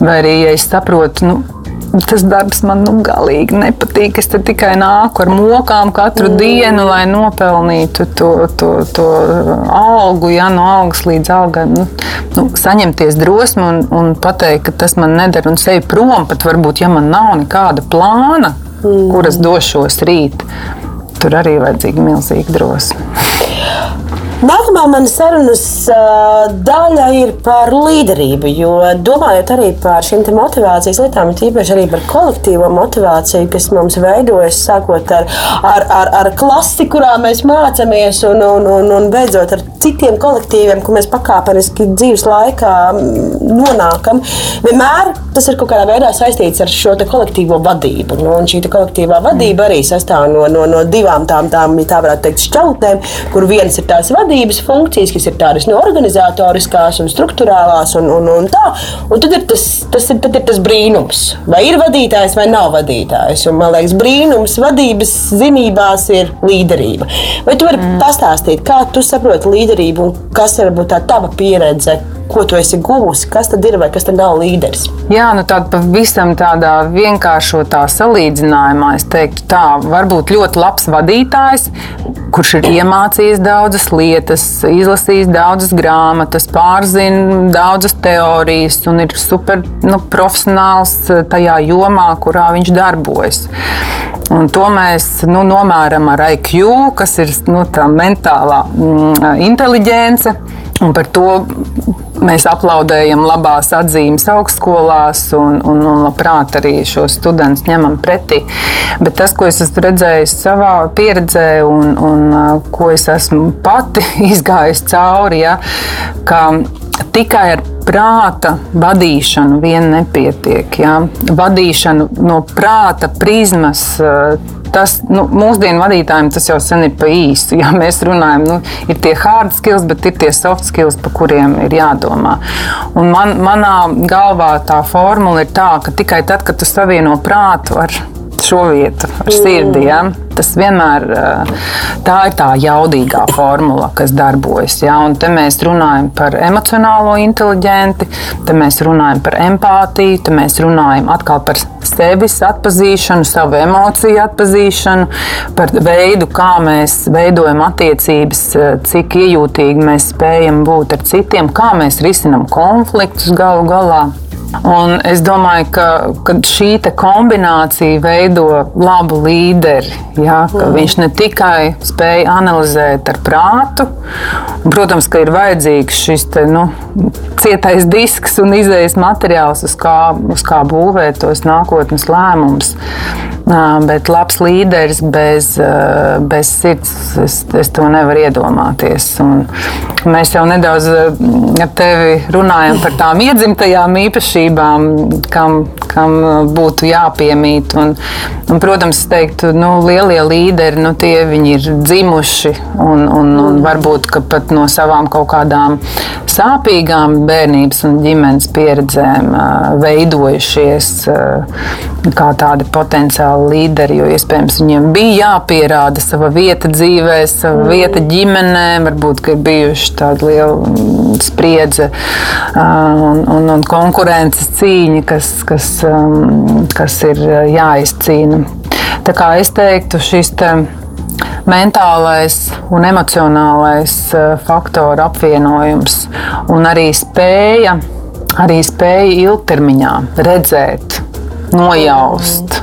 Vai arī, ja es saprotu, nu, tas darbs man nu, galīgi nepatīk. Es tikai nāku ar mokām katru mm. dienu, lai nopelnītu to, to, to algu, ja no algas līdz algai. Nu, nu, saņemties drosmi un, un pateikt, ka tas man nedara un sevi prom, pat varbūt, ja man nav nekāda plāna, mm. kuras došos rīt. Tur arī vajadzīga milzīga drosme. Nākamā manas sarunas uh, daļa ir par līderību. Jo domājot arī par šīm motivācijas lietām, tīpaši arī par kolektīvo motivāciju, kas mums veidojas sākot ar, ar, ar, ar klasi, kurā mēs mācāmies, un, un, un, un beidzot ar citiem kolektīviem, kur mēs pakāpeniski dzīves laikā nonākam. Vienmēr tas ir kaut kādā veidā saistīts ar šo kolektīvo vadību. Nu, šī kolektīvā vadība arī sastāv no, no, no divām tām, tām, tā varētu teikt, šķautnēm, kur viens ir tās vadības vadības funkcijas, kas ir tādas no organizatoriskās un struktūrālās. Un, un, un tā. un tad ir tas, tas, ir, tad ir tas brīnums, vai ir vadītājs vai nav vadītājs. Un, man liekas, brīnums vadības zinībās ir līderība. Vai tu vari mm. pastāstīt, kā tu saproti līderību un kas ir varbūt tā tava pieredze? Ko tu esi guvusi, kas tad ir vai kas tad nav līderis. Jā, nu tāda pavisam tādā vienkāršotā salīdzinājumā es teiktu, tā var būt ļoti labs vadītājs, kurš ir iemācījis daudzas lietas, izlasījis daudzas grāmatas, pārzina daudzas teorijas un ir super nu, profesionāls tajā jomā, kurā viņš darbojas. Un to mēs nu, nomēram ar IQ, kas ir nu, tā mentālā mm, inteliģence. Un par to mēs aplaudējam labās atzīmes augstskolās un, un, un labprāt arī šos studentus ņemam pretī. Bet tas, ko es esmu redzējis savā pieredzē un, un ko es esmu pati izgājis cauri, ja, ka tikai ar prāta vadīšanu vien nepietiek. Ja? Vadīšanu no prāta prizmas. Tas nu, mūsdienu vadītājiem tas jau sen ir pa īsu. Ja mēs runājam, nu, ir tie hard skills, bet ir tie soft skills, par kuriem ir jādomā. Un man, manā galvā tā formula ir tā, ka tikai tad, kad tu savieno prātu ar šo vietu ar sirdi. Ja? Tas vienmēr tā ir tā jaudīgā formula, kas darbojas. Ja? Un te mēs runājam par emocionālo inteliģenti, te mēs runājam par empātiju, te mēs runājam atkal par sevis atpazīšanu, savu emociju atpazīšanu, par veidu, kā mēs veidojam attiecības, cik iejūtīgi mēs spējam būt ar citiem, kā mēs risinām konfliktus galu galā. Un es domāju, ka, ka šī kombinācija veido labu līderi. Ja, mm. Viņš ne tikai spēja analizēt ar prātu, protams, ka ir vajadzīgs šis te, nu, cietais disks un izējas materiāls, uz kā, uz kā būvēt tos nākotnes lēmumus. Bet labs līderis bez, bez sirds, es, es to nevaru iedomāties. Un, mēs jau nedaudz ar tevi runājam par tām iedzimtajām īpašībām, kam, kam būtu jāpiemīt. Un, un, protams, es teiktu, nu, lielie līderi, nu, tie ir dzimuši un, un, un varbūt pat no savām kaut kādām sāpīgām bērnības un ģimenes pieredzēm veidojušies kā tādi potenciāli līderi, jo iespējams viņiem bija jāpierāda sava vieta dzīvē, sava mm. vieta ģimenē, varbūt ir bijuši tāda liela mm, spriedze un, un, un konkurences cīņa, kas, kas, kas ir jāizcīna. Tā kā es teiktu, šis te mentālais un emocionālais faktoru apvienojums un arī spēja, arī spēja ilgtermiņā redzēt nojaust,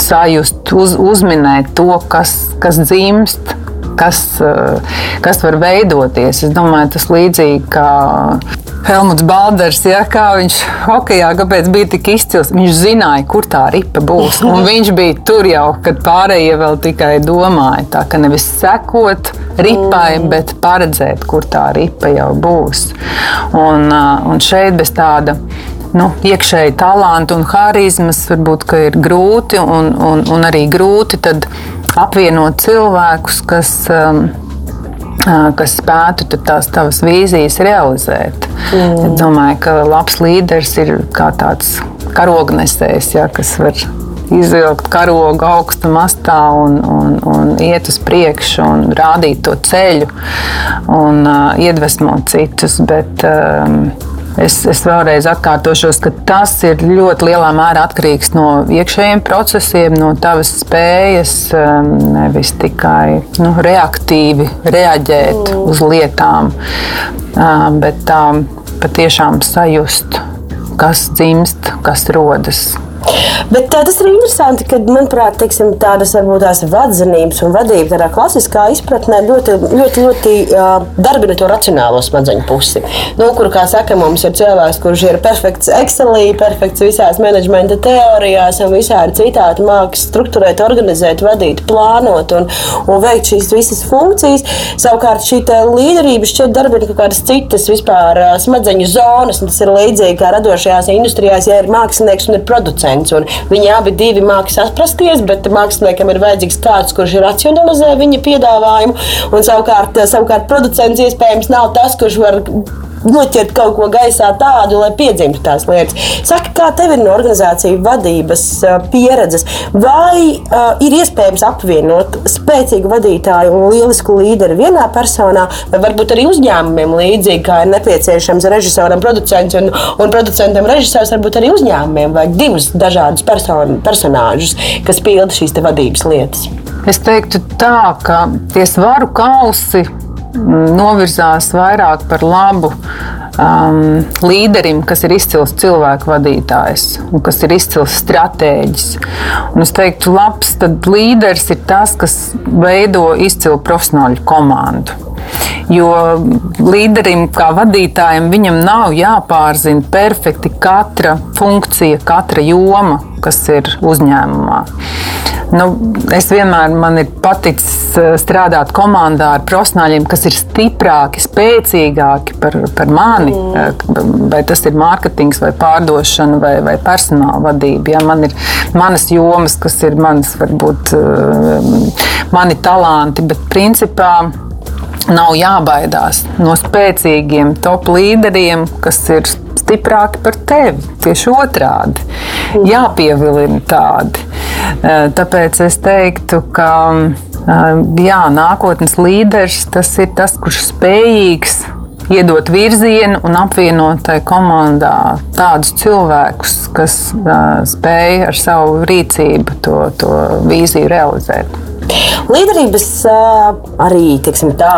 sajust, uz, uzminēt to, kas, kas dzimst. Kas, eh, kas var veidoties? Es domāju, tas līdzīgi kā Helmuts Balders, ja, kā viņš hokeja, kāpēc bija tik izcils. Viņš zināja, kur tā ripa būs. Un viņš bija tur jau, kad pārējie vēl tikai domāja. Tā kā nevis sekot ripai, mm. bet paredzēt, kur tā ripa jau būs. Un, eh, un šeit bez tāda nu, iekšēji talanti un harizmas varbūt ir grūti un, un, un arī grūti apvienot cilvēkus, kas. Um, kas spētu tās tavas vīzijas realizēt. Mm. Es domāju, ka labs līderis ir kā tāds karognesējs, ja, kas var izvilkt karogu augstu mastā un, un, un iet uz priekšu un rādīt to ceļu un uh, iedvesmot citus. Bet, um, Es, es vēlreiz atkārtošos, ka tas ir ļoti lielā mērā atkarīgs no iekšējiem procesiem, no tavas spējas um, nevis tikai nu, reaktīvi reaģēt mm. uz lietām, um, bet tā patiešām sajust, kas dzimst, kas rodas. Bet tā, tas ir interesanti, ka, manuprāt, teiksim, tādas varbūt tās vadzenības un vadība tādā klasiskā izpratnē ļoti, ļoti, ļoti uh, darbina to racionālo smadzeņu pusi. Nu, kur, kā saka, mums ir cilvēks, kurš ir perfekts Excelī, perfekts visās menedžmenta teorijās un visādi citādi māks struktūrēt, organizēt, vadīt, plānot un, un veikt šīs visas funkcijas. Savukārt šī līderība šķiet darbina kaut kādas citas vispār uh, smadzeņu zonas, un tas ir līdzīgi kā radošajās industrijās, ja ir mākslinieks un ir producents producents. Viņi abi divi mākslinieki saprasties, bet māksliniekam ir vajadzīgs kāds, kurš racionalizē viņa piedāvājumu. Un savukārt, savukārt producents iespējams nav tas, kurš var noķert kaut ko gaisā tādu, lai piedzimtu tās lietas. Saka, kā tev ir no organizāciju vadības pieredzes, vai uh, ir iespējams apvienot spēcīgu vadītāju un lielisku līderi vienā personā, vai varbūt arī uzņēmumiem līdzīgi, kā ir nepieciešams režisoram producents un, un producentam režisors, varbūt arī uzņēmumiem vajag divus dažādus person, personāžus, kas pilda šīs vadības lietas. Es teiktu tā, ka tie svaru kausi novirzās vairāk par labu um, līderim, kas ir izcils cilvēku vadītājs un kas ir izcils stratēģis. Un es teiktu, labs līderis ir tas, kas veido izcilu profesionāļu komandu. Jo līderim, kā vadītājam, viņam nav jāpārzina perfekti katra funkcija, katra joma, kas ir uzņēmumā. Nu, es vienmēr man ir paticis eh, strādāt komandā ar profesionāļiem, kas ir stiprāki, spēcīgāki par, par mani. Mm. Vai tas ir mārketings, vai pārdošana, vai, vai personāla vadība. Ja, man ir manas jomas, kas ir manas, varbūt, eh, mani talanti, bet principā nav jābaidās no spēcīgiem top līderiem, kas ir stiprāki par tevi. Tieši otrādi - jāpievilina tādi. Eh, tāpēc es teiktu, ka eh, jā, nākotnes līderis tas ir tas, kurš spējīgs iedot virzienu un apvienot tajā komandā tādus cilvēkus, kas uh, spēj ar savu rīcību to, to vīziju realizēt. Līderības arī tā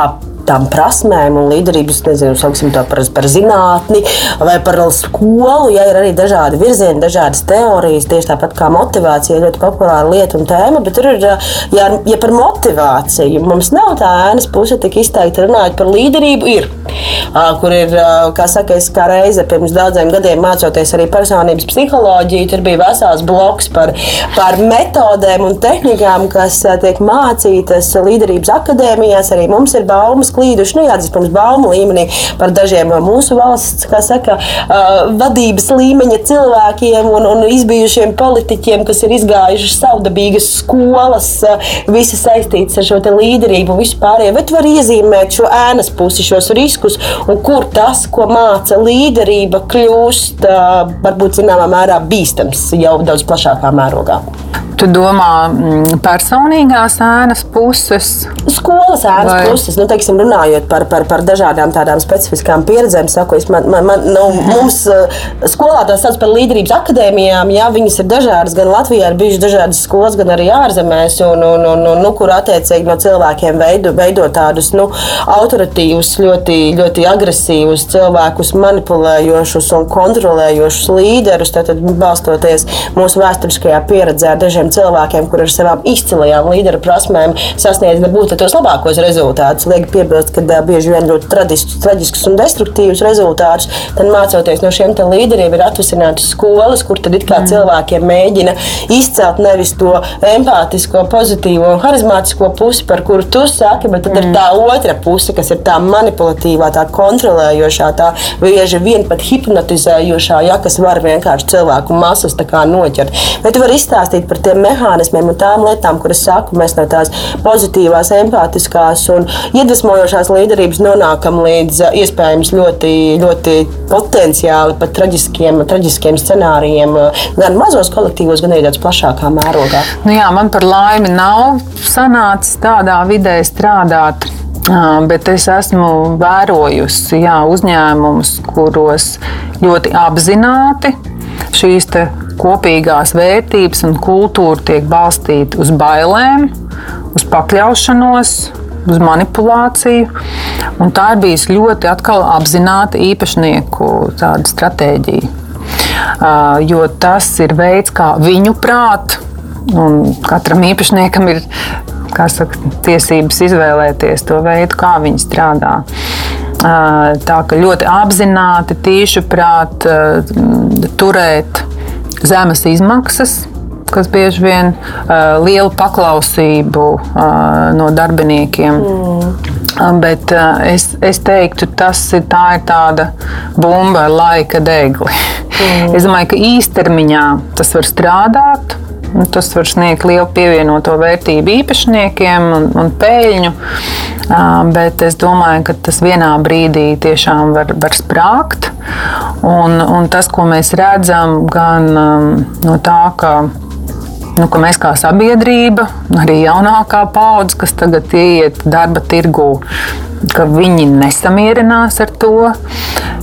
tām prasmēm un līderības, nezinu, sauksim to par, par zinātni vai par skolu. Ja ir arī dažādi virzieni, dažādas teorijas, tieši tāpat kā motivācija, ļoti populāra lieta un tēma. Bet tur ir, ja, ja par motivāciju mums nav tā ēnas puse tik izteikti runājot par līderību, ir. Kur ir, kā saka, es kā reize pirms daudziem gadiem mācoties arī personības psiholoģiju, tur bija vesels bloks par, par metodēm un tehnikām, kas tiek mācītas līderības akadēmijās. Arī mums ir baumas, klīduši, nu, jāatzīst, mums baumu līmenī par dažiem mūsu valsts, kā saka, vadības līmeņa cilvēkiem un, un izbijušiem politiķiem, kas ir izgājuši savdabīgas skolas, visas saistītas ar šo līderību un vispārējo. Bet var iezīmēt šo ēnas pusi, šos riskus un kur tas, ko māca līderība, kļūst varbūt zināmā mērā bīstams jau daudz plašākā mērogā. Tu domā mm, personīgās ēnas puses? Skolas ēnas Vai? puses, nu, teiksim, runājot par, par, par dažādām tādām specifiskām pieredzēm, saku, es, man, man, man, nu, mums eh, skolā tās sauc par līderības akadēmijām, jā, viņas ir dažādas, gan Latvijā ir bijušas dažādas skolas, gan arī ārzemēs, un, un, un, un nu, kur attiecīgi no cilvēkiem veido, veido tādus nu, autoritīvus, ļoti, ļoti agresīvus cilvēkus, manipulējošus un kontrolējošus līderus, tad balstoties mūsu vēsturiskajā pieredzē ar dažiem cilvēkiem, kur ar savām izcilajām līderu prasmēm sasniedz nebūtu tos labākos rezultātus. Liek piebilst, ka bieži vien ļoti traģiskus un destruktīvus rezultātus, tad mācoties no šiem līderiem ir atvasinātas skolas, kur tad it kā mm. cilvēkiem mēģina izcelt nevis to empātisko, pozitīvo, harizmātisko pusi, par kuru tu saki, bet tad mm. ir tā otra puse, kas ir tā manipulatīvā, tā kontrolējošā, tā bieži vien pat hipnotizējošā, ja kas var vienkārši cilvēku masas noķert. Bet tu vari izstāstīt par tiem mehānismiem un tām lietām, kuras saku, mēs no tās pozitīvās, empātiskās un iedvesmojošās līderības nonākam līdz iespējams ļoti, ļoti potenciāli pat traģiskiem, traģiskiem scenārijiem, gan mazos kolektīvos, gan arī daudz plašākā mērogā. Nu jā, man par laimi nav sanācis tādā vidē strādāt. Bet es esmu vērojusi jā, uzņēmumus, kuros ļoti apzināti šīs kopīgās vērtības un kultūra tiek balstīta uz bailēm, uz pakļaušanos, uz manipulāciju. Un tā ir bijusi ļoti apzināta īpašnieku stratēģija. Jo tas ir veids, kā viņu prāt, un katram īpašniekam ir saka, tiesības izvēlēties to veidu, kā viņi strādā. Tā ka ļoti apzināti, tīši prāt, turēt zemes izmaksas, kas bieži vien uh, lielu paklausību uh, no darbiniekiem. Mm. Bet uh, es, es teiktu, tas ir, tā ir tāda bumba ar laika degli. Mm. Es domāju, ka īstermiņā tas var strādāt. Tas var sniegt lielu pievienoto vērtību īpašniekiem un, un peļņu, bet es domāju, ka tas vienā brīdī tiešām var, var sprāgt. Un, un tas, ko mēs redzam, gan no tā, ka nu, ka mēs kā sabiedrība, arī jaunākā paudze, kas tagad ieiet darba tirgū, ka viņi nesamierinās ar to.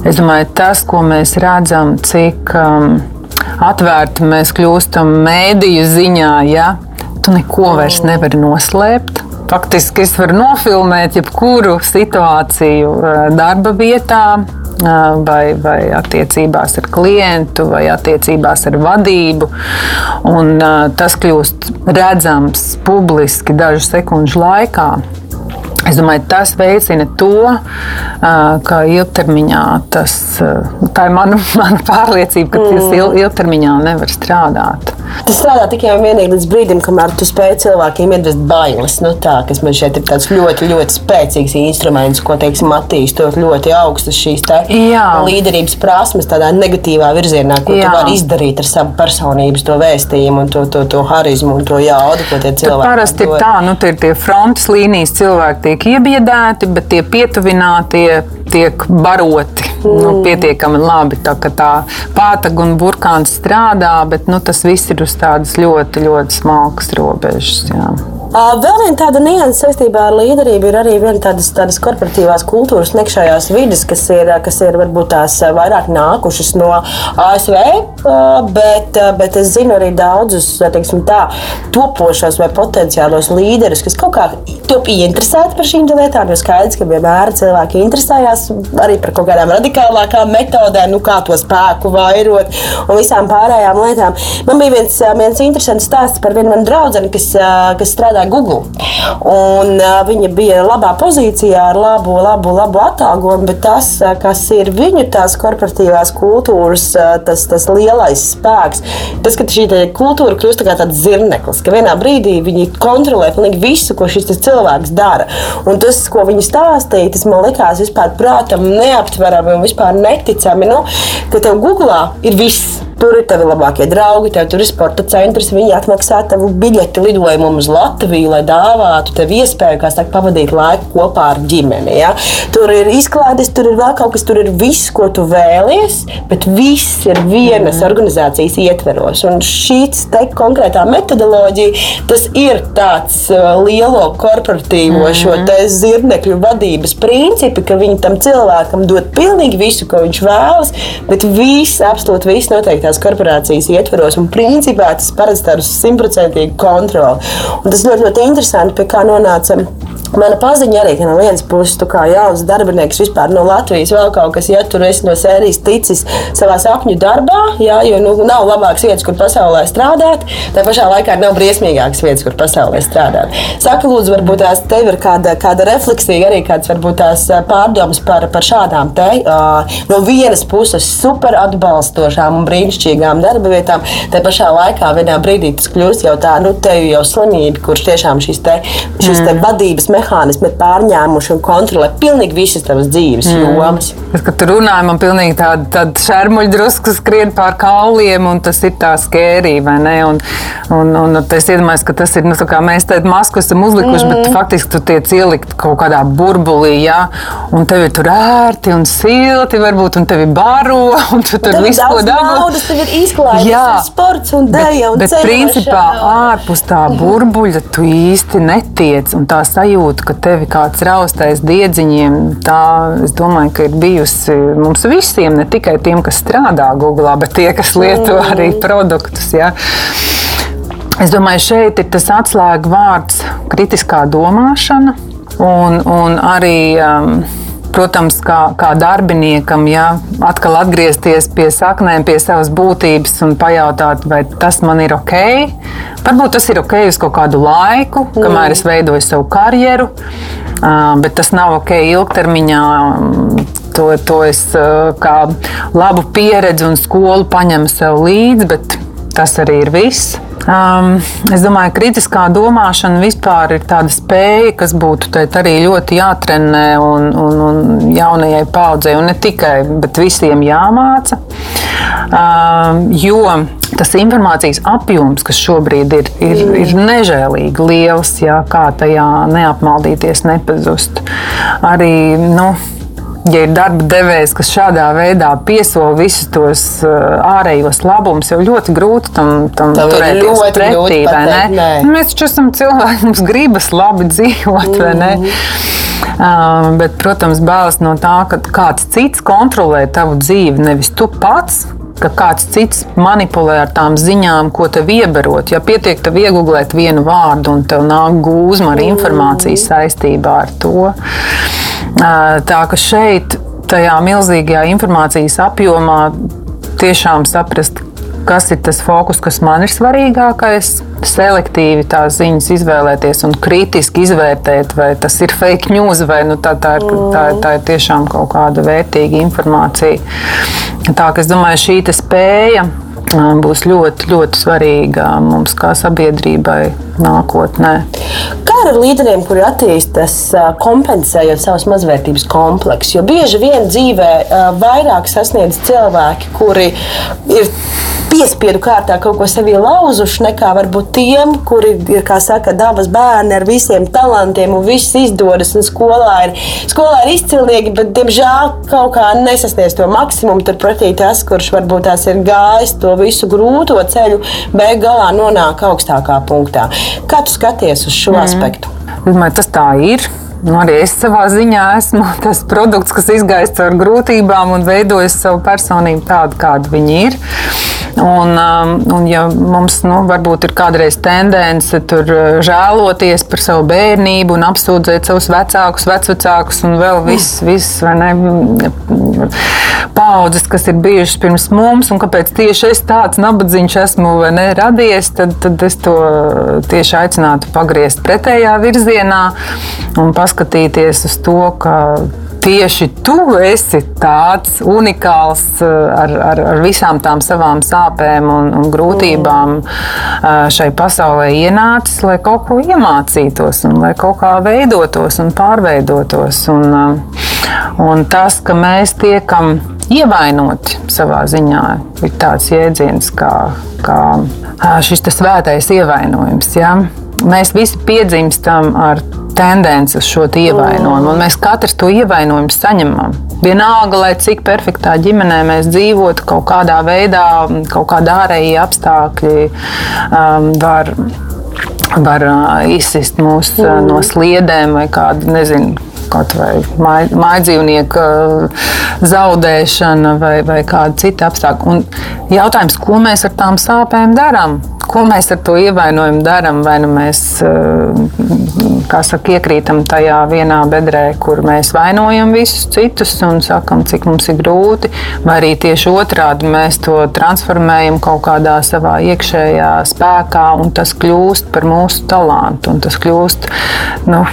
Es domāju, tas, ko mēs redzam, cik um, atvērti mēs kļūstam mēdīju ziņā, ja tu neko vairs nevari noslēpt. Faktiski es varu nofilmēt jebkuru situāciju eh, darba vietā, eh, vai, vai attiecībās ar klientu, vai attiecībās ar vadību. Un, uh, tas kļūst redzams publiski dažu sekundžu laikā. Es domāju, tas veicina to, ka ilgtermiņā tas ir mana, mana pārliecība, ka tas mm. ilgtermiņā nevar strādāt. Tas strādā tikai un vienīgi līdz brīdim, kamēr tu spēj cilvēkiem iedvest bailes. Nu, tā, kas man šeit ir tāds ļoti, ļoti spēcīgs instruments, ko teiksim, attīstot ļoti augstas šīs līderības prasmes, tādā negatīvā virzienā, ko Jā. tu vari izdarīt ar savu personības to vēstījumu un to, to, to harizmu un to jaudu, ko tie cilvēki. Parasti ir tā, nu, tie ir tie frontes līnijas cilvēki tiek iebiedēti, bet tie pietuvinātie tiek baroti nu, mm. nu, pietiekami labi. Tā, tā pātaga un burkāns strādā, bet nu, tas viss ir uz tādas ļoti, ļoti smalkas robežas. Jā. Vēl viena tāda nianses saistībā ar līderību ir arī viena tādas, tādas korporatīvās kultūras un iekšējās vidas, kas ir, kas ir varbūt tās vairāk nākušas no ASV, bet, bet es zinu arī daudzus teiksim, tā, topošos vai potenciālos līderus, kas kaut kā top ieinteresēti par šīm lietām. Jo skaidrs, ka vienmēr cilvēki interesējās arī par kaut kādām radikālākām metodēm, nu, kā to spēku vairot un visām pārējām lietām. Man bija viens, viens interesants stāsts par vienu manu draugu, kas, kas strādā strādāja Google. Un, uh, viņa bija labā pozīcijā ar labu, labu, labu atalgojumu, bet tas, kas ir viņu tās korporatīvās kultūras, tas, tas lielais spēks, tas, ka šī kultūra kļūst tā tāds zirneklis, ka vienā brīdī viņi kontrolē pilnīgi visu, ko šis cilvēks dara. Un tas, ko viņi stāstīja, tas man likās vispār prātam neaptverami un vispār neticami, nu, ka tev Google ir viss. Tur ir tavi labākie draugi, tev tur ir sporta centrs. Viņi atmaksā tavu biļeti lidojumam uz Latviju, lai dāvātu tev iespēju saka, pavadīt laiku kopā ar ģimeni. Ja? Tur ir izklaides, tur ir vēl kaut kas, tur ir viss, ko tu vēlies, bet viss ir vienas mm. organizācijas ietveros. Un šī konkrētā metodoloģija, tas ir tāds uh, lielo korporatīvo mm. šo zirnekļu vadības principi, ka viņi tam cilvēkam dod pilnīgi visu, ko viņš vēlas, bet viss, absolūti viss noteikti tās korporācijas ietveros. Un principā tas paredz tādu simtprocentīgu kontroli. Un tas ļoti, ļoti interesanti, pie kā nonāca. Mana paziņa arī no vienas puses, tu kā jauns darbinieks vispār no Latvijas, vēl kaut kas, ja tur esi no sērijas ticis savā sapņu darbā, jā, jo nu, nav labākas vietas, kur pasaulē strādāt, tā pašā laikā nav briesmīgākas vietas, kur pasaulē strādāt. Saka, lūdzu, varbūt tās tev ir kāda, kāda refleksija, arī kāds varbūt tās pārdomas par, par šādām te uh, no vienas puses super atbalstošām un brīnišķīgām darba vietām. Tā pašā laikā vienā brīdī tas kļūst jau tā, nu, te jau slimība, kurš tiešām šīs, te, šīs te mm. vadības mehānismi ir pārņēmuši un kontrolē pilnīgi visas tavas dzīves mm. jomas. Es, kad tur runāju, man pilnīgi tāda, tāda šermuļa drusku skrien pār kauliem, un tas ir tā skērī, vai ne? Un, un, un es iedomājos, ka tas ir, nu, kā mēs tādu masku esam uzlikuši, mm. bet faktiski tu tiec ielikt kaut kādā burbulī, jā, un tev ir tur ērti un silti varbūt, un tevi baro, un tu tur visu ko dabū tev ir izklaides, sports un dēļa. Bet, bet principā ārpus tā burbuļa tu īsti netiec. Un tā sajūta, ka tevi kāds raustais diedziņiem, tā es domāju, ka ir bijusi mums visiem, ne tikai tiem, kas strādā Google, bet tie, kas lieto mm. arī produktus. Ja. Es domāju, šeit ir tas atslēga vārds kritiskā domāšana un, un arī. Um, protams, kā, kā darbiniekam, ja atkal atgriezties pie saknēm, pie savas būtības un pajautāt, vai tas man ir ok. Varbūt tas ir ok uz kaut kādu laiku, kamēr es veidoju savu karjeru, bet tas nav ok ilgtermiņā. To, to es kā labu pieredzi un skolu paņemu sev līdzi, bet tas arī ir viss. Um, es domāju, ka kritiskā domāšana vispār ir tāda spēja, kas būtu arī ļoti jātrenē un, un, un jaunajai paudzei, un ne tikai, bet visiem jāmāca. Um, jo tas informācijas apjoms, kas šobrīd ir, ir, ir nežēlīgi liels, jā, kā tajā neapmaldīties, nepazust. Arī, nu, ja ir darba devējs, kas šādā veidā piesola visus tos ārējos labumus, jau ļoti grūti tam, tam turēties pretī. Nu, mēs taču esam cilvēki, mums gribas labi dzīvot, vai ne? Uh, bet, protams, bēlas no tā, ka kāds cits kontrolē tavu dzīvi, nevis tu pats ka kāds cits manipulē ar tām ziņām, ko tev ieberot. Ja pietiek tev iegūglēt vienu vārdu un tev nāk gūzma ar informāciju saistībā ar to. Tā ka šeit, tajā milzīgajā informācijas apjomā, tiešām saprast, kas ir tas fokus, kas man ir svarīgākais, selektīvi tās ziņas izvēlēties un kritiski izvērtēt, vai tas ir fake news vai nu, tā, tā, ir, tā, tā ir tiešām kaut kāda vērtīga informācija. Tā ka es domāju, šī spēja būs ļoti, ļoti svarīga mums kā sabiedrībai nākotnē. Kā ar līderiem, kuri attīstās kompensējot savas mazvērtības kompleksu? Jo bieži vien dzīvē vairāk sasniedz cilvēki, kuri ir piespiedu kārtā kaut ko sevi lauzuši, nekā varbūt tiem, kuri ir, kā saka, dabas bērni ar visiem talantiem un viss izdodas. Un skolā ir, skolā ir izcilnieki, bet, diemžēl, kaut kā nesasniedz to maksimumu. Turpretī tas, kurš varbūt tās ir gājis to visu grūto ceļu, beig galā nonāk augstākā punktā. Kā tu skaties uz šo mm. aspektu? Domāju, tas tā ir. Nu, arī es savā ziņā esmu tas produkts, kas izgaisa caur grūtībām un veidojas savu personību tādu, kāda viņi ir. Un, um, un ja mums nu, varbūt ir kādreiz tendence tur uh, žēloties par savu bērnību un apsūdzēt savus vecākus, vecvecākus un vēl viss ne, paudzes, kas ir bijušas pirms mums, un kāpēc tieši es tāds nabadzīgs esmu ne, radies, tad, tad es to tieši aicinātu pagriezt pretējā virzienā un paskatīties uz to, ka tieši tu esi tāds unikāls eh, ar, ar, ar visām tām savām sāpēm un, un grūtībām eh, šai pasaulē ienācis, lai kaut ko iemācītos, un lai kaut kā veidotos un pārveidotos. Un, eh, un tas, ka mēs tiekam ievainoti savā ziņā, ir tāds jēdziens kā, kā šis svētais ievainojums. Ja? Mēs visi piedzimstam ar tendenci uz šo ievainojumu, un mēs katrs to ievainojumu saņemam. Vienalga, lai cik perfektā ģimenē mēs dzīvotu, kaut kādā veidā, kaut kādā ārējie apstākļi um, var var uh, izsist mūs uh, no sliedēm vai kādu, nezinu, kaut vai mājdzīvnieka zaudēšana vai, vai kāda cita apstākļa. Un jautājums, ko mēs ar tām sāpēm darām? Ko mēs ar to ievainojumu darām? Vai nu mēs saka, iekrītam tajā vienā bedrē, kur mēs vainojam visus citus un sakam, cik mums ir grūti, vai arī tieši otrādi mēs to transformējam kaut kādā savā iekšējā spēkā, un tas kļūst par mūsu talantu. Tas kļūst nu,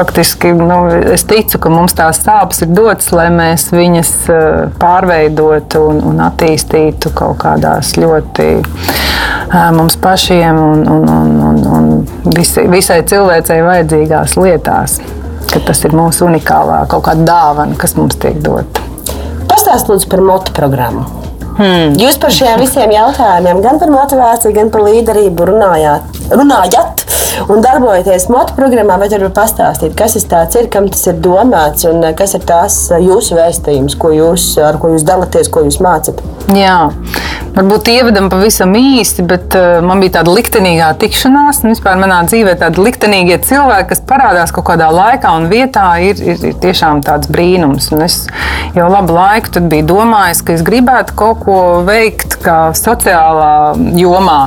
faktiski nu, es ticu, ka mums tās sāpes ir dotas, lai mēs viņas eh, pārveidotu un, un attīstītu kaut kādās ļoti eh, mums pašiem un, un, un, un, un visi, visai cilvēcei vajadzīgās lietās. Tas ir mūsu unikālā kaut kāda dāvana, kas mums tiek dota. Pastāstiet par motu programmu. Hmm. Jūs par šiem visiem jautājumiem, gan par motivāciju, gan par līderību runājāt. Runājāt un darbojaties motu programmā, vai varat pastāstīt, kas tas ir, kam tas ir domāts un eh, kas ir tās eh, jūsu vēstījums, ko jūs, ar ko jūs dalāties, ko jūs mācāt? Jā, varbūt ievadam pavisam īsi, bet man bija tāda liktenīgā tikšanās. Un vispār manā dzīvē tādi liktenīgie cilvēki, kas parādās kaut kādā laikā un vietā, ir, ir, ir tiešām tāds brīnums. Un es jau labu laiku biju domājis, ka es gribētu kaut ko veikt kā sociālā jomā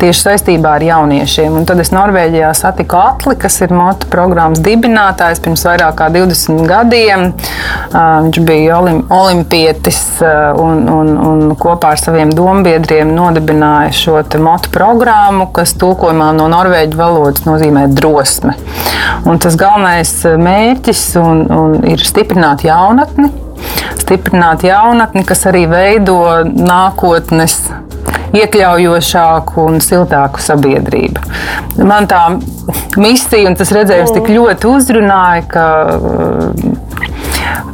tieši saistībā ar jauniešiem. Un tad es Norvēģijā satiku Atli, kas ir motu programmas dibinātājs pirms vairāk kā 20 gadiem. Viņš bija olim, olimpietis un, un, un kopā ar saviem dombiedriem nodibināja šo motu programmu, kas tulkojumā no norvēģu valodas nozīmē drosme. Un tas galvenais mērķis un, un ir stiprināt jaunatni stiprināt jaunatni, kas arī veido nākotnes iekļaujošāku un siltāku sabiedrību. Man tā misija un tas redzējums tik ļoti uzrunāja, ka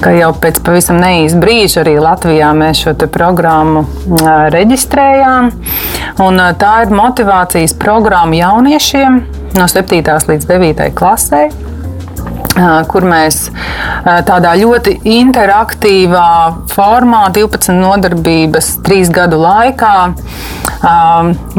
ka jau pēc pavisam neīsa brīža arī Latvijā mēs šo programmu reģistrējām. Un tā ir motivācijas programma jauniešiem no 7. līdz 9. klasē kur mēs tādā ļoti interaktīvā formā, 12 nodarbības, 3 gadu laikā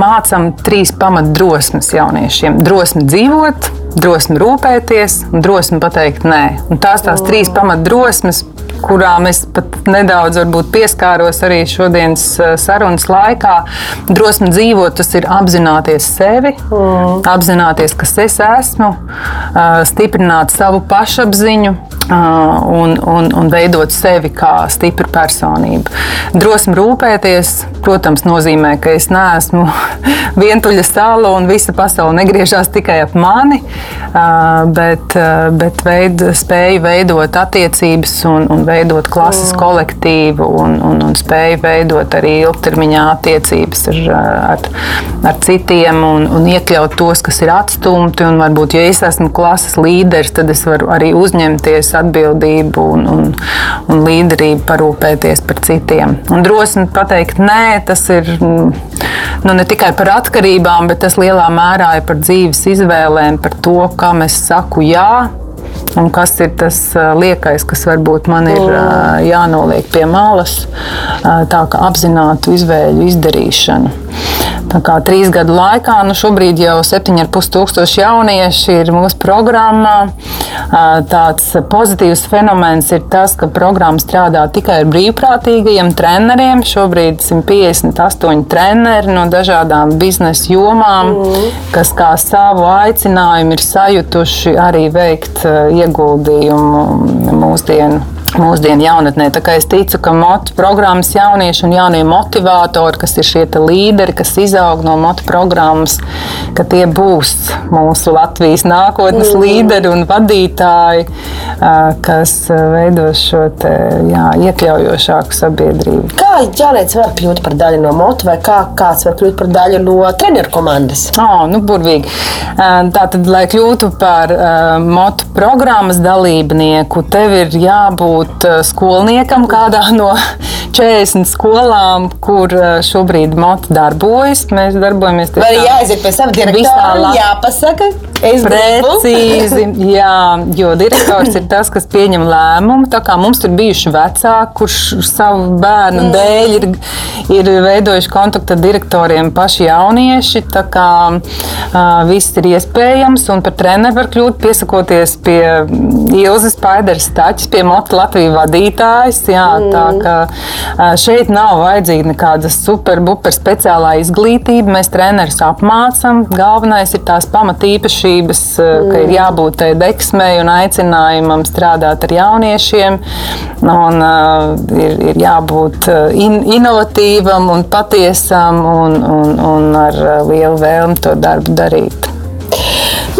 mācām trīs pamatdrosmes jauniešiem. Drosmi dzīvot, drosmi rūpēties un drosmi pateikt nē. Un tās tās trīs pamatdrosmes, kurām es pat nedaudz pieskāros arī šodienas sarunas laikā. Drosme dzīvot, tas ir apzināties sevi, mm. apzināties, kas es esmu, stiprināt savu pašapziņu un, un, un veidot sevi kā stipru personību. Drosme rūpēties, protams, nozīmē, ka es neesmu vientuļa sala un visa pasaule negriežās tikai ap mani, bet, bet veid, spēju veidot attiecības un, un veidot klases kolektīvu un, un, un spēju veidot arī ilgtermiņā attiecības ar, ar, ar citiem un, un iekļaut tos, kas ir atstumti. Un varbūt, ja es esmu klases līderis, tad es varu arī uzņemties atbildību un, un, un līderību parūpēties par citiem. Un drosmi pateikt, nē, tas ir nu, ne tikai par atkarībām, bet tas lielā mērā ir par dzīves izvēlēm, par to, kam es saku jā un kas ir tas liekais, kas varbūt man ir jānoliek pie malas, tā kā apzinātu izvēļu izdarīšanu. Tā kā trīs gadu laikā, nu šobrīd jau 7,5 tūkstoši jaunieši ir mūsu programmā. Tāds pozitīvs fenomens ir tas, ka programma strādā tikai ar brīvprātīgajiem treneriem. Šobrīd 158 treneri no dažādām biznesa jomām, mm. kas kā savu aicinājumu ir sajutuši arī veikt ieguldījumu mūsdienu mūsdienu jaunatnē. Es ticu, ka motu programmas jaunieši un jaunie motivatori, kas ir šie līderi, kas izaug no motu programmas, ka tie būs mūsu Latvijas nākotnes mm. līderi un vadītāji, kas veidos šo te, jā, iekļaujošāku sabiedrību. Kā jaunietis var kļūt par daļu no motu vai kā kāds var kļūt par daļu no treneru komandas? Oh, nu, burvīgi. Tātad, lai kļūtu par motu programmas dalībnieku, tev ir jābūt būt eh, skolniekam kādā no 40 skolām, kur eh, šobrīd moto darbojas. Mēs darbojamies tādā veidā. Jāaiziet pie sava direktora, jāpasaka. Precīzi, jā, jo direktors ir tas, kas pieņem lēmumu. Tā kā mums ir bijuši vecāki, kurš savu bērnu mm. dēļ ir, ir veidojuši kontaktu ar direktoriem paši jaunieši. Tā kā uh, viss ir iespējams, un par treneru var kļūt piesakoties pie Ilzas Paideres taķis, pie Motu Latvijas vadītājs. Jā, mm. tā kā šeit nav vajadzīga nekāda super, super speciālā izglītība. Mēs trenerus apmācam. Galvenais ir tās pamatīpašības mm. ka ir jābūt tai deksmei un aicinājumam strādāt ar jauniešiem. Un, uh, ir, ir jābūt in, inovatīvam un patiesam un, un, un ar lielu vēlmi to darbu darīt.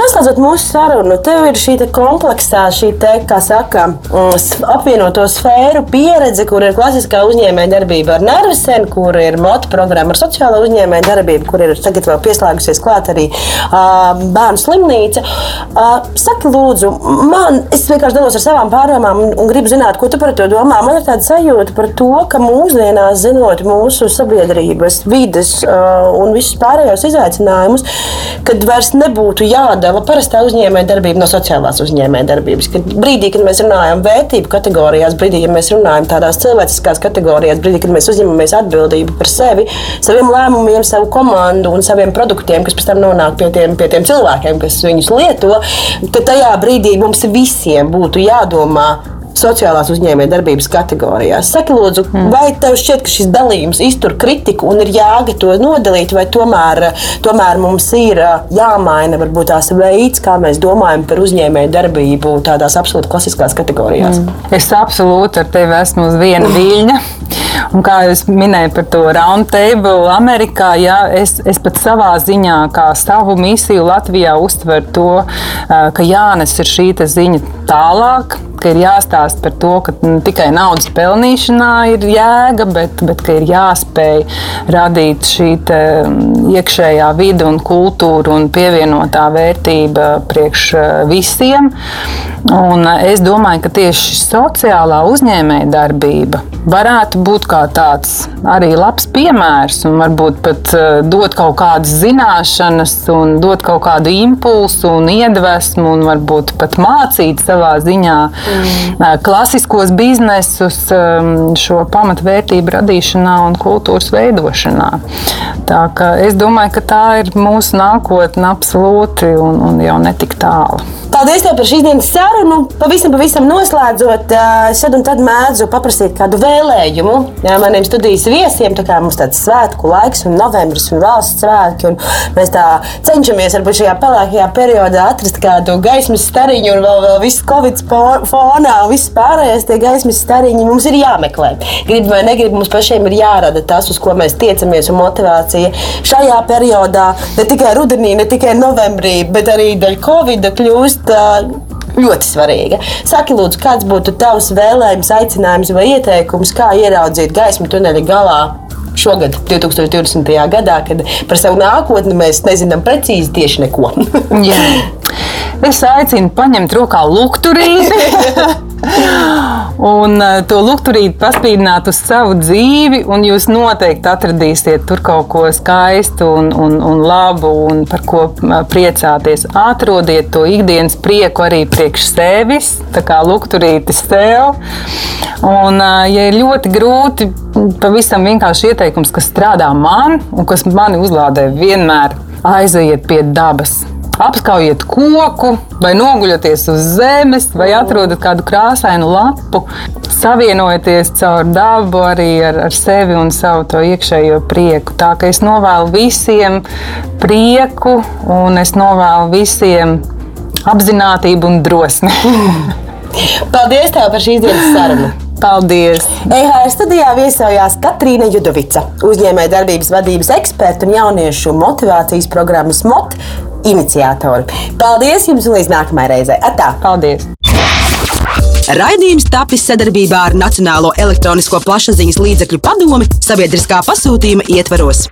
Noslēdzot mūsu sarunu, tev ir šī kompleksā, šī te, kā saka, mm, apvienoto sfēru pieredze, kur ir klasiskā uzņēmēja darbība ar nervisen, kur ir moto programma ar sociālo uzņēmēju darbību, kur ir tagad vēl pieslēgusies klāt arī uh, bērnu slimnīca. Uh, saki, lūdzu, man, es vienkārši dalos ar savām pārdomām un, un gribu zināt, ko tu par to domā. Man ir tāda sajūta par to, ka mūsdienās, zinot mūsu sabiedrības, vides uh, un visus pārējos izaicinājumus, kad vairs nebūtu jādala no parastā uzņēmējdarbība no sociālās uzņēmējdarbības. Kad brīdī, kad mēs runājam vērtību kategorijās, brīdī, kad mēs runājam tādās cilvēciskās kategorijās, brīdī, kad mēs uzņemamies atbildību par sevi, saviem lēmumiem, savu komandu un saviem produktiem, kas pēc tam nonāk pie tiem, pie tiem cilvēkiem, kas viņus lieto, tad tajā brīdī mums visiem būtu jādomā sociālās uzņēmējdarbības kategorijās. Saki, lūdzu, mm. vai tev šķiet, ka šis dalījums iztur kritiku un ir jāga to nodalīt, vai tomēr, tomēr mums ir jāmaina varbūt tās veids, kā mēs domājam par uzņēmējdarbību tādās absolūti klasiskās kategorijās? Mm. Es absolūti ar tevi esmu uz viena viļņa. Un kā jūs minējāt par to roundtable Amerikā, jā, es, es pat savā ziņā, kā savu misiju Latvijā, uztveru to, ka Jānis ir šī ziņa tālāk, ka ir jāstāsta par to, ka ne tikai naudas pelnīšanā ir jēga, bet, bet ka ir jāspēj radīt šī iekšējā vide un kultūra un pievienotā vērtība priekš visiem. Un es domāju, ka tieši sociālā uzņēmējdarbība varētu būt kā tāds arī labs piemērs un varbūt pat dot kaut kādas zināšanas un dot kaut kādu impulsu un iedvesmu un varbūt pat mācīt savā ziņā. Klasiskos biznesus šo pamatvērtību radīšanā un kultūras veidošanā. Tā es domāju, ka tā ir mūsu nākotne absolūti un, un jau netik tālu. Paldies par šīs dienas sarunu. Pavisam, pavisam noslēdzot, šad un tad mēdzu paprasīt kādu vēlējumu jā, maniem studijas viesiem. Tā kā mums tāds svētku laiks, un novembris un valsts svētki, un mēs tā cenšamies varbūt šajā pelēkajā periodā atrast kādu gaismas stariņu, un vēl, vēl viss Covid fonā, viss pārējais tie gaismas stariņi mums ir jāmeklē. Gribu vai negribu, mums pašiem ir jārada tas, uz ko mēs tiecamies, un motivācija šajā periodā, ne tikai rudenī, ne tikai novembrī, bet arī dēļ Covid kļūst ļoti svarīga. Saki, lūdzu, kāds būtu tavs vēlējums, aicinājums vai ieteikums, kā ieraudzīt gaismu tuneļa galā? Šogad, 2020. gadā, kad par savu nākotni mēs nezinām precīzi tieši neko. es aicinu paņemt rokā lukturīti un uh, to lukturīti paspīdināt uz savu dzīvi, un jūs noteikti atradīsiet tur kaut ko skaistu un, un, un labu, un par ko priecāties. Atrodiet to ikdienas prieku arī priekš sevis, tā kā lukturītis sev. Un, uh, ja ir ļoti grūti, pavisam vienkārši ieteikums, kas strādā man un kas mani uzlādē vienmēr, aiziet pie dabas apskaujiet koku, vai noguļoties uz zemes, vai atrodat kādu krāsainu lapu. Savienojieties caur dabu arī ar, ar sevi un savu to iekšējo prieku. Tā kā es novēlu visiem prieku un es novēlu visiem apziņotību un drosmi. Paldies tev par šīs dienas sarunu! Paldies! EHR studijā viesojās Katrīna Judovica, uzņēmējdarbības vadības eksperta un jauniešu motivācijas programmas MOT iniciatori. Paldies jums un līdz nākamajai reizei! Atā! Paldies! Raidījums tapis sadarbībā ar Nacionālo elektronisko plašsaziņas līdzekļu padomi sabiedriskā pasūtījuma ietvaros.